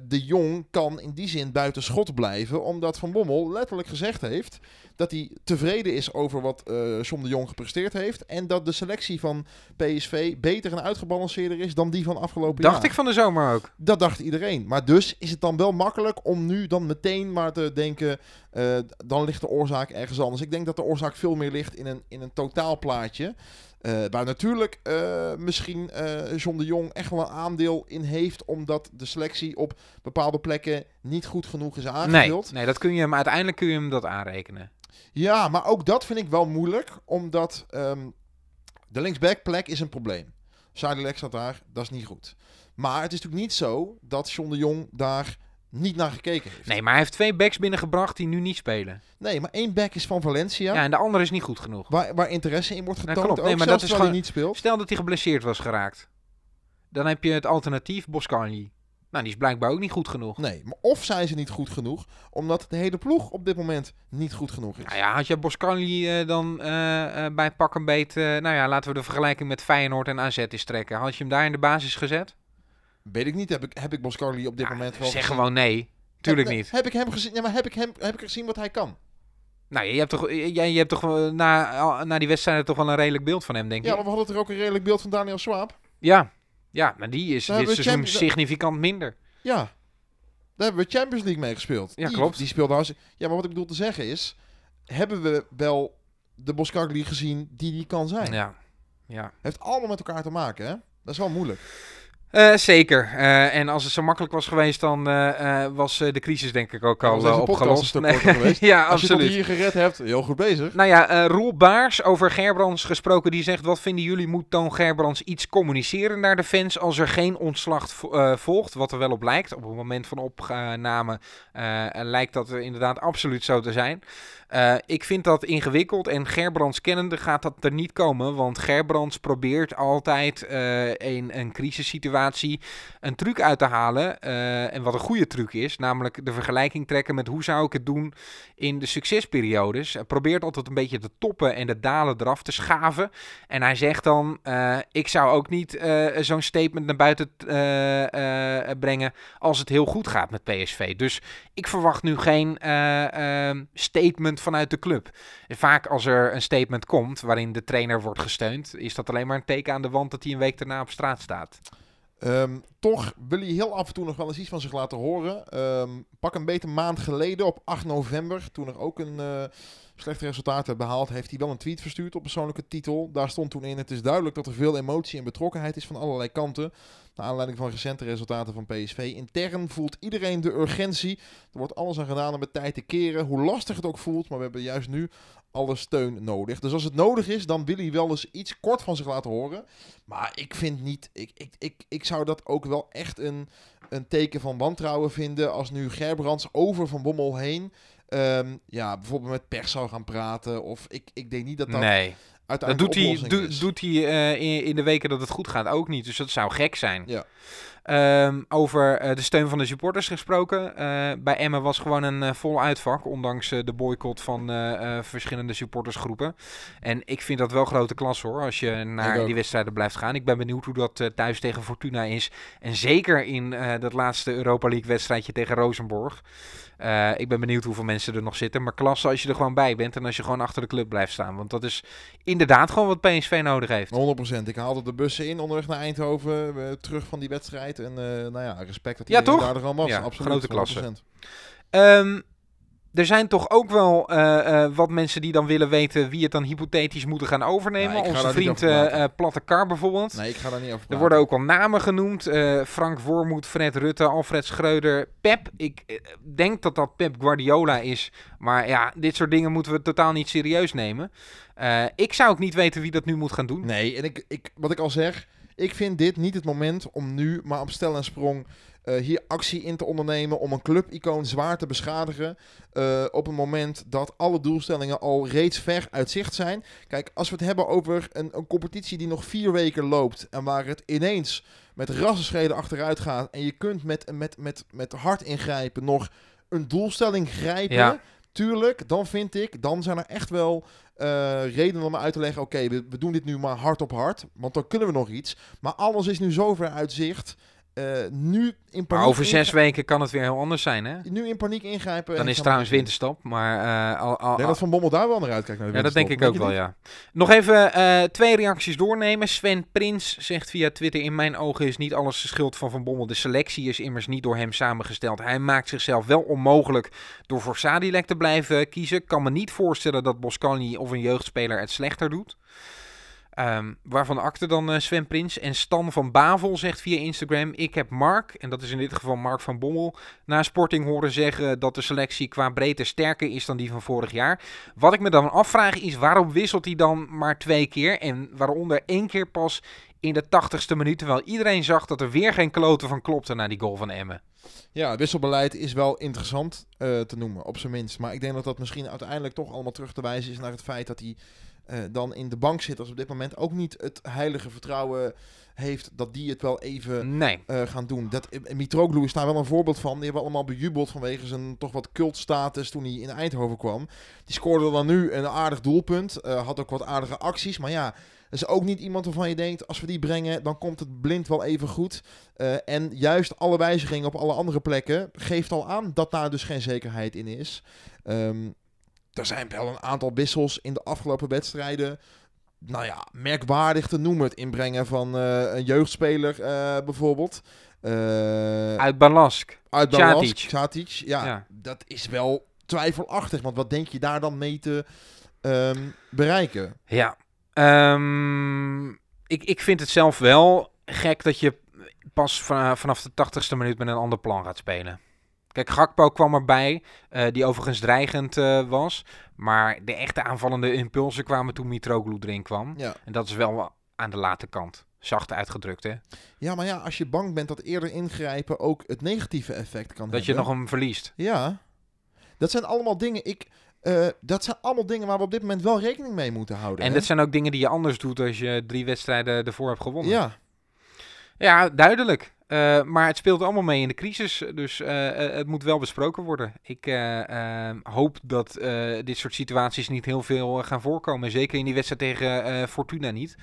de Jong kan in die zin buiten schot blijven, omdat Van Bommel letterlijk gezegd heeft dat hij tevreden is over wat uh, John de Jong gepresteerd heeft. En dat de selectie van PSV beter en uitgebalanceerder is dan die van afgelopen dacht jaar. Dacht ik van de zomer ook. Dat dacht iedereen. Maar dus is het dan wel makkelijk om nu dan meteen maar te denken, uh, dan ligt de oorzaak ergens anders. Ik denk dat de oorzaak veel meer ligt in een, in een totaalplaatje. Uh, waar natuurlijk uh, misschien uh, John de Jong echt wel een aandeel in heeft, omdat de selectie op bepaalde plekken niet goed genoeg is aangevuld. Nee, nee dat kun je hem uiteindelijk kun je hem dat aanrekenen. Ja, maar ook dat vind ik wel moeilijk, omdat um, de linksbackplek is een probleem. Zuiderlek staat daar, dat is niet goed. Maar het is natuurlijk niet zo dat John de Jong daar niet naar gekeken heeft. Nee, maar hij heeft twee backs binnengebracht die nu niet spelen. Nee, maar één back is van Valencia. Ja, en de andere is niet goed genoeg. Waar, waar interesse in wordt getoond, nou, klopt. ook Nee, maar dat is gewoon- hij niet speelt. Stel dat hij geblesseerd was geraakt. Dan heb je het alternatief Boscarli. Nou, die is blijkbaar ook niet goed genoeg. Nee, maar of zijn ze niet goed genoeg, omdat de hele ploeg op dit moment niet goed genoeg is. Nou ja, had je Boscarli eh, dan eh, bij pak een beet... nou ja, laten we de vergelijking met Feyenoord en AZ eens trekken. Had je hem daar in de basis gezet? Weet ik niet, heb ik, heb ik Boscarli op dit Ja, moment wel zeg gezien? gewoon nee. Tuurlijk Heb- niet. Heb ik hem gezien, ja, maar heb ik, hem, heb ik gezien wat hij kan? Nou, je hebt toch, jij, je hebt toch eh, na, na die wedstrijd toch wel een redelijk beeld van hem, denk Ja, ik? maar we hadden er ook een redelijk beeld van Daniel Swaap. Ja. Ja, maar die is Daar dit seizoen Champions- significant minder. Ja, daar hebben we Champions League mee gespeeld. Ja, die, klopt. Die speelde hartstikke... Ja, maar wat ik bedoel te zeggen is... Hebben we wel de Boscarli gezien die die kan zijn? Ja. ja. Heeft allemaal met elkaar te maken, hè? Dat is wel moeilijk. Eh, zeker. Eh, en als het zo makkelijk was geweest, dan eh, was de crisis denk ik ook al opgelost. geweest. [LAUGHS] ja, Als je tot absoluut. hier gered hebt, heel goed bezig. Nou ja, Roel Baars over Gerbrands gesproken, die zegt... Wat vinden jullie, moet Toon Gerbrands iets communiceren naar de fans... als er geen ontslag vo- volgt, wat er wel op lijkt. Op het moment van opname lijkt dat er inderdaad absoluut zo te zijn. Eh, ik vind dat ingewikkeld en Gerbrands kennende gaat dat er niet komen. Want Gerbrands probeert altijd eh, in een crisissituatie een truc uit te halen. eh, en wat een goede truc is, namelijk de vergelijking trekken met hoe zou ik het doen in de succesperiodes. Hij probeert altijd een beetje de toppen en de dalen eraf te schaven. En hij zegt dan, eh, ik zou ook niet eh, zo'n statement naar buiten eh, eh, brengen als het heel goed gaat met PSV. Dus ik verwacht nu geen eh, statement vanuit de club. Vaak als er een statement komt waarin de trainer wordt gesteund, is dat alleen maar een teken aan de wand dat hij een week daarna op straat staat. Ehm, toch wil hij heel af en toe nog wel eens iets van zich laten horen. Ehm, pak een beter maand geleden, op 8 november, toen er ook een eh, slecht resultaat werd behaald, heeft hij wel een tweet verstuurd op persoonlijke titel. Daar stond toen in, het is duidelijk dat er veel emotie en betrokkenheid is van allerlei kanten. Naar aanleiding van recente resultaten van PSV. Intern voelt iedereen de urgentie. Er wordt alles aan gedaan om het tijd te keren. Hoe lastig het ook voelt, maar we hebben juist nu alle steun nodig. Dus als het nodig is, dan wil hij wel eens iets kort van zich laten horen. Maar ik vind niet, ik, ik, ik, ik zou dat ook wel echt een, een teken van wantrouwen vinden. Als nu Gerbrands over Van Bommel heen. Ehm, ja, bijvoorbeeld met pers zou gaan praten. Of ik, ik denk niet dat dat nee, dat doet hij, doet hij eh, in, in de weken dat het goed gaat ook niet. Dus dat zou gek zijn. Ja. Ehm, over eh, de steun van de supporters gesproken. Eh, bij Emmen was gewoon een vol uitvak, ondanks de boycott van verschillende supportersgroepen. En ik vind dat wel grote klas hoor, als je naar die wedstrijden blijft gaan. Ik ben benieuwd hoe dat thuis tegen Fortuna is. En zeker in dat laatste Europa League wedstrijdje tegen Rosenborg. Eh, ik ben benieuwd hoeveel mensen er nog zitten. Maar klasse als je er gewoon bij bent en als je gewoon achter de club blijft staan. Want dat is inderdaad gewoon wat PSV nodig heeft. 100%. Ik haalde de bussen in onderweg naar Eindhoven. eh, terug van die wedstrijd. En eh, nou ja, respect dat Ja, iedereen toch? daar er al was. Ja, Absoluut. grote klasse. 100%. Er zijn toch ook wel eh, eh, wat mensen die dan willen weten wie het dan hypothetisch moeten gaan overnemen. Ga Onze vriend eh, Platte Kar bijvoorbeeld. Nee, ik ga daar niet over Er praten. worden ook al namen genoemd. Frank Wormoed, Fred Rutte, Alfred Schreuder, Pep. Ik denk dat dat Pep Guardiola is. Maar ja, dit soort dingen moeten we totaal niet serieus nemen. Ik zou ook niet weten wie dat nu moet gaan doen. Nee, en ik, ik, wat ik al zeg, Ik vind dit niet het moment om nu maar op stel en sprong eh, hier actie in te ondernemen om een clubicoon zwaar te beschadigen. eh, op een moment dat alle doelstellingen al reeds ver uit zicht zijn. Kijk, als we het hebben over een, een competitie die nog vier weken loopt en waar het ineens met rassenschreden achteruit gaat en je kunt met, met, met, met hard ingrijpen nog een doelstelling grijpen. Ja. Tuurlijk, dan vind ik, dan zijn er echt wel eh, redenen om uit te leggen. Oké, we, we doen dit nu maar hard op hard, want dan kunnen we nog iets. Maar alles is nu zover uit zicht. Eh, nu in paniek Maar over zes weken kan het weer heel anders zijn, hè? Nu in paniek ingrijpen. Dan is het trouwens we- winterstop, maar... eh, al, dat Van Bommel daar wel naar uitkijkt. Naar de Ja, dat denk ik ook wel, ja. Nog even eh, twee reacties doornemen. Sven Prins zegt via Twitter... In mijn ogen is niet alles de schuld van Van Bommel. De selectie is immers niet door hem samengesteld. Hij maakt zichzelf wel onmogelijk door voor Sadilek te blijven kiezen. Kan me niet voorstellen dat Boscani of een jeugdspeler het slechter doet. Ehm, waarvan akte dan eh, Sven Prins. En Stan van Bavel zegt via Instagram... Ik heb Mark, en dat is in dit geval Mark van Bommel... na Sporting horen zeggen dat de selectie qua breedte sterker is dan die van vorig jaar. Wat ik me dan afvraag is waarom wisselt hij dan maar twee keer en waaronder één keer pas in de tachtigste minuut, terwijl iedereen zag dat er weer geen kloten van klopte na die goal van Emmen. Ja, het wisselbeleid is wel interessant eh, te noemen, op zijn minst. Maar ik denk dat dat misschien uiteindelijk toch allemaal terug te wijzen is naar het feit dat hij eh, dan in de bank zit. Als op dit moment ook niet het heilige vertrouwen heeft dat die het wel even Nee. eh, gaan doen. Dat, eh, Mitroglou is daar wel een voorbeeld van. Die hebben we allemaal bejubeld vanwege zijn toch wat cultstatus toen hij in Eindhoven kwam. Die scoorde dan nu een aardig doelpunt. had ook wat aardige acties. Maar ja, dat is ook niet iemand waarvan je denkt... als we die brengen, dan komt het blind wel even goed. En juist alle wijzigingen op alle andere plekken... geeft al aan dat daar dus geen zekerheid in is. Ehm, er zijn wel een aantal wissels in de afgelopen wedstrijden nou ja, merkwaardig te noemen. Het inbrengen van eh, een jeugdspeler eh, bijvoorbeeld. Eh Uit Balask. uit. Balask. Ja, Ja. dat is wel twijfelachtig. Want wat denk je daar dan mee te ehm, bereiken? Ja. Ehm, ik, ik vind het zelf wel gek dat je pas va- vanaf de tachtigste minuut met een ander plan gaat spelen. Kijk, Gakpo kwam erbij, eh, die overigens dreigend eh, was. Maar de echte aanvallende impulsen kwamen toen Mitroglou erin kwam. Ja. En dat is wel aan de late kant. Zacht uitgedrukt, hè? ja, maar ja, als je bang bent dat eerder ingrijpen ook het negatieve effect kan Dat je hebben. nog hem verliest. Ja, dat zijn allemaal dingen... Ik, eh, dat zijn allemaal dingen waar we op dit moment wel rekening mee moeten houden. En hè? dat zijn ook dingen die je anders doet als je drie wedstrijden ervoor hebt gewonnen. Ja, Ja, duidelijk. Eh, maar het speelt allemaal mee in de crisis. Dus eh, eh, het moet wel besproken worden. Ik eh, eh, hoop dat dit soort situaties niet heel veel gaan voorkomen. Zeker in die wedstrijd tegen Fortuna niet.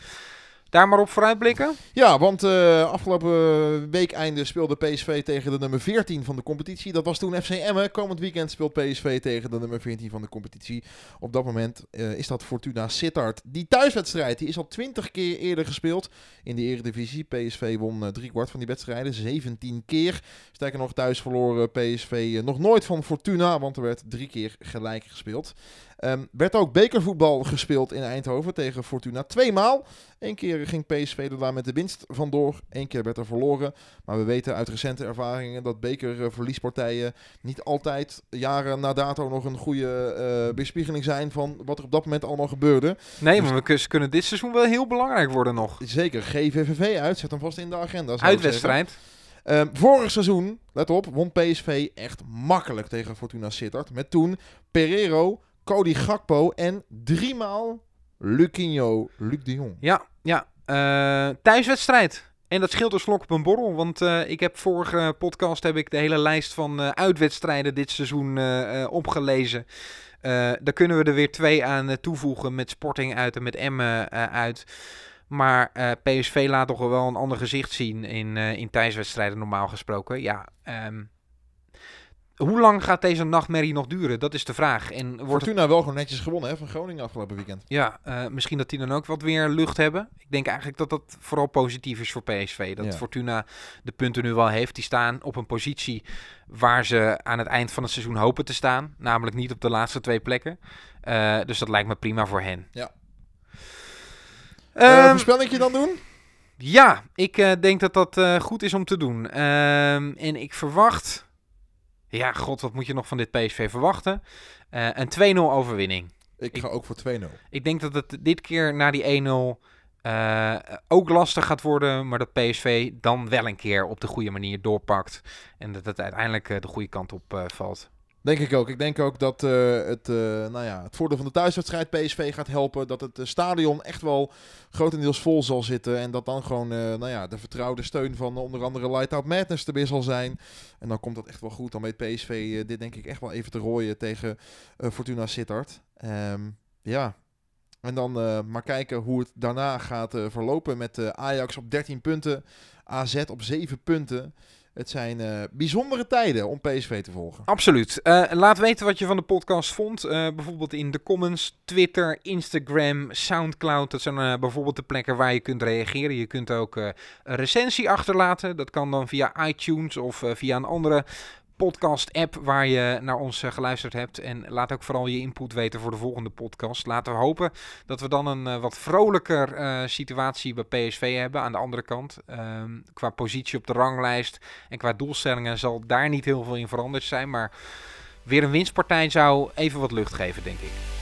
Daar maar op vooruitblikken. Ja, want eh, afgelopen week einde speelde PSV tegen de nummer 14 van de competitie. Dat was toen FC Emmen. Komend weekend speelt PSV tegen de nummer 14 van de competitie. Op dat moment eh, is dat Fortuna Sittard. Die thuiswedstrijd die is al 20 keer eerder gespeeld in de Eredivisie. PSV won eh, drie kwart van die wedstrijden, 17 keer. Sterker nog, thuis verloren PSV nog nooit van Fortuna, want er werd drie keer gelijk gespeeld. Ehm, werd ook bekervoetbal gespeeld in Eindhoven tegen Fortuna. Tweemaal. Eén keer ging PSV er daar met de winst vandoor. Eén keer werd er verloren. Maar we weten uit recente ervaringen dat bekerverliespartijen niet altijd jaren na dato nog een goede eh weerspiegeling zijn van wat er op dat moment allemaal gebeurde. Nee, maar we kunnen dit seizoen wel heel belangrijk worden nog. Zeker GVVV uit. Zet hem vast in de agenda. Uitwedstrijd. Ehm, vorig seizoen, let op, won PSV echt makkelijk tegen Fortuna Sittard. Met toen Pereiro, Cody Gakpo en driemaal Luquinho, Luc de Jong. Ja, ja. Eh, thuiswedstrijd. En dat scheelt een slok op een borrel. Want eh, ik heb vorige podcast heb ik de hele lijst van eh, uitwedstrijden dit seizoen opgelezen. Daar kunnen we er weer twee aan toevoegen met Sporting uit en met Emmen uit. Maar PSV laat toch wel een ander gezicht zien in, in thuiswedstrijden normaal gesproken. Ja, ehm, hoe lang gaat deze nachtmerrie nog duren? Dat is de vraag. En wordt het Fortuna wel gewoon netjes gewonnen hè, van Groningen afgelopen weekend. ja, eh, misschien dat die dan ook wat weer lucht hebben. Ik denk eigenlijk dat dat vooral positief is voor PSV. Dat Ja. Fortuna de punten nu wel heeft. Die staan op een positie waar ze aan het eind van het seizoen hopen te staan. Namelijk niet op de laatste twee plekken. Eh, dus dat lijkt me prima voor hen. Ja. Ehm, Eh voorspellingje dan doen? ja, ik denk dat dat goed is om te doen. Ehm, en ik verwacht... Ja, god, wat moet je nog van dit PSV verwachten? Eh, een 2-0 overwinning. Ik ga ook voor 2-0. Ik denk dat het dit keer na die 1-0 ook lastig gaat worden, maar dat PSV dan wel een keer op de goede manier doorpakt. En dat het uiteindelijk de goede kant op valt. Denk ik ook. Ik denk ook dat uh, het, uh, nou ja, het voordeel van de thuiswedstrijd PSV gaat helpen. Dat het stadion echt wel grotendeels vol zal zitten. En dat dan gewoon nou ja, de vertrouwde steun van onder andere Lightout Madness erbij zal zijn. En dan komt dat echt wel goed. Dan weet PSV dit denk ik echt wel even te rooien tegen Fortuna Sittard. Um, ja, en dan maar kijken hoe het daarna gaat verlopen met Ajax op 13 punten. AZ op 7 punten. Het zijn uh, bijzondere tijden om PSV te volgen. Absoluut. Uh, laat weten wat je van de podcast vond. Uh, bijvoorbeeld in de comments, Twitter, Instagram, Soundcloud. Dat zijn bijvoorbeeld de plekken waar je kunt reageren. Je kunt ook een recensie achterlaten. Dat kan dan via iTunes of via een andere podcast-app waar je naar ons uh, geluisterd hebt. En laat ook vooral je input weten voor de volgende podcast. Laten we hopen dat we dan een uh, wat vrolijker uh, situatie bij PSV hebben aan de andere kant. Um, qua positie op de ranglijst en qua doelstellingen zal daar niet heel veel in veranderd zijn. Maar weer een winstpartij zou even wat lucht geven, denk ik.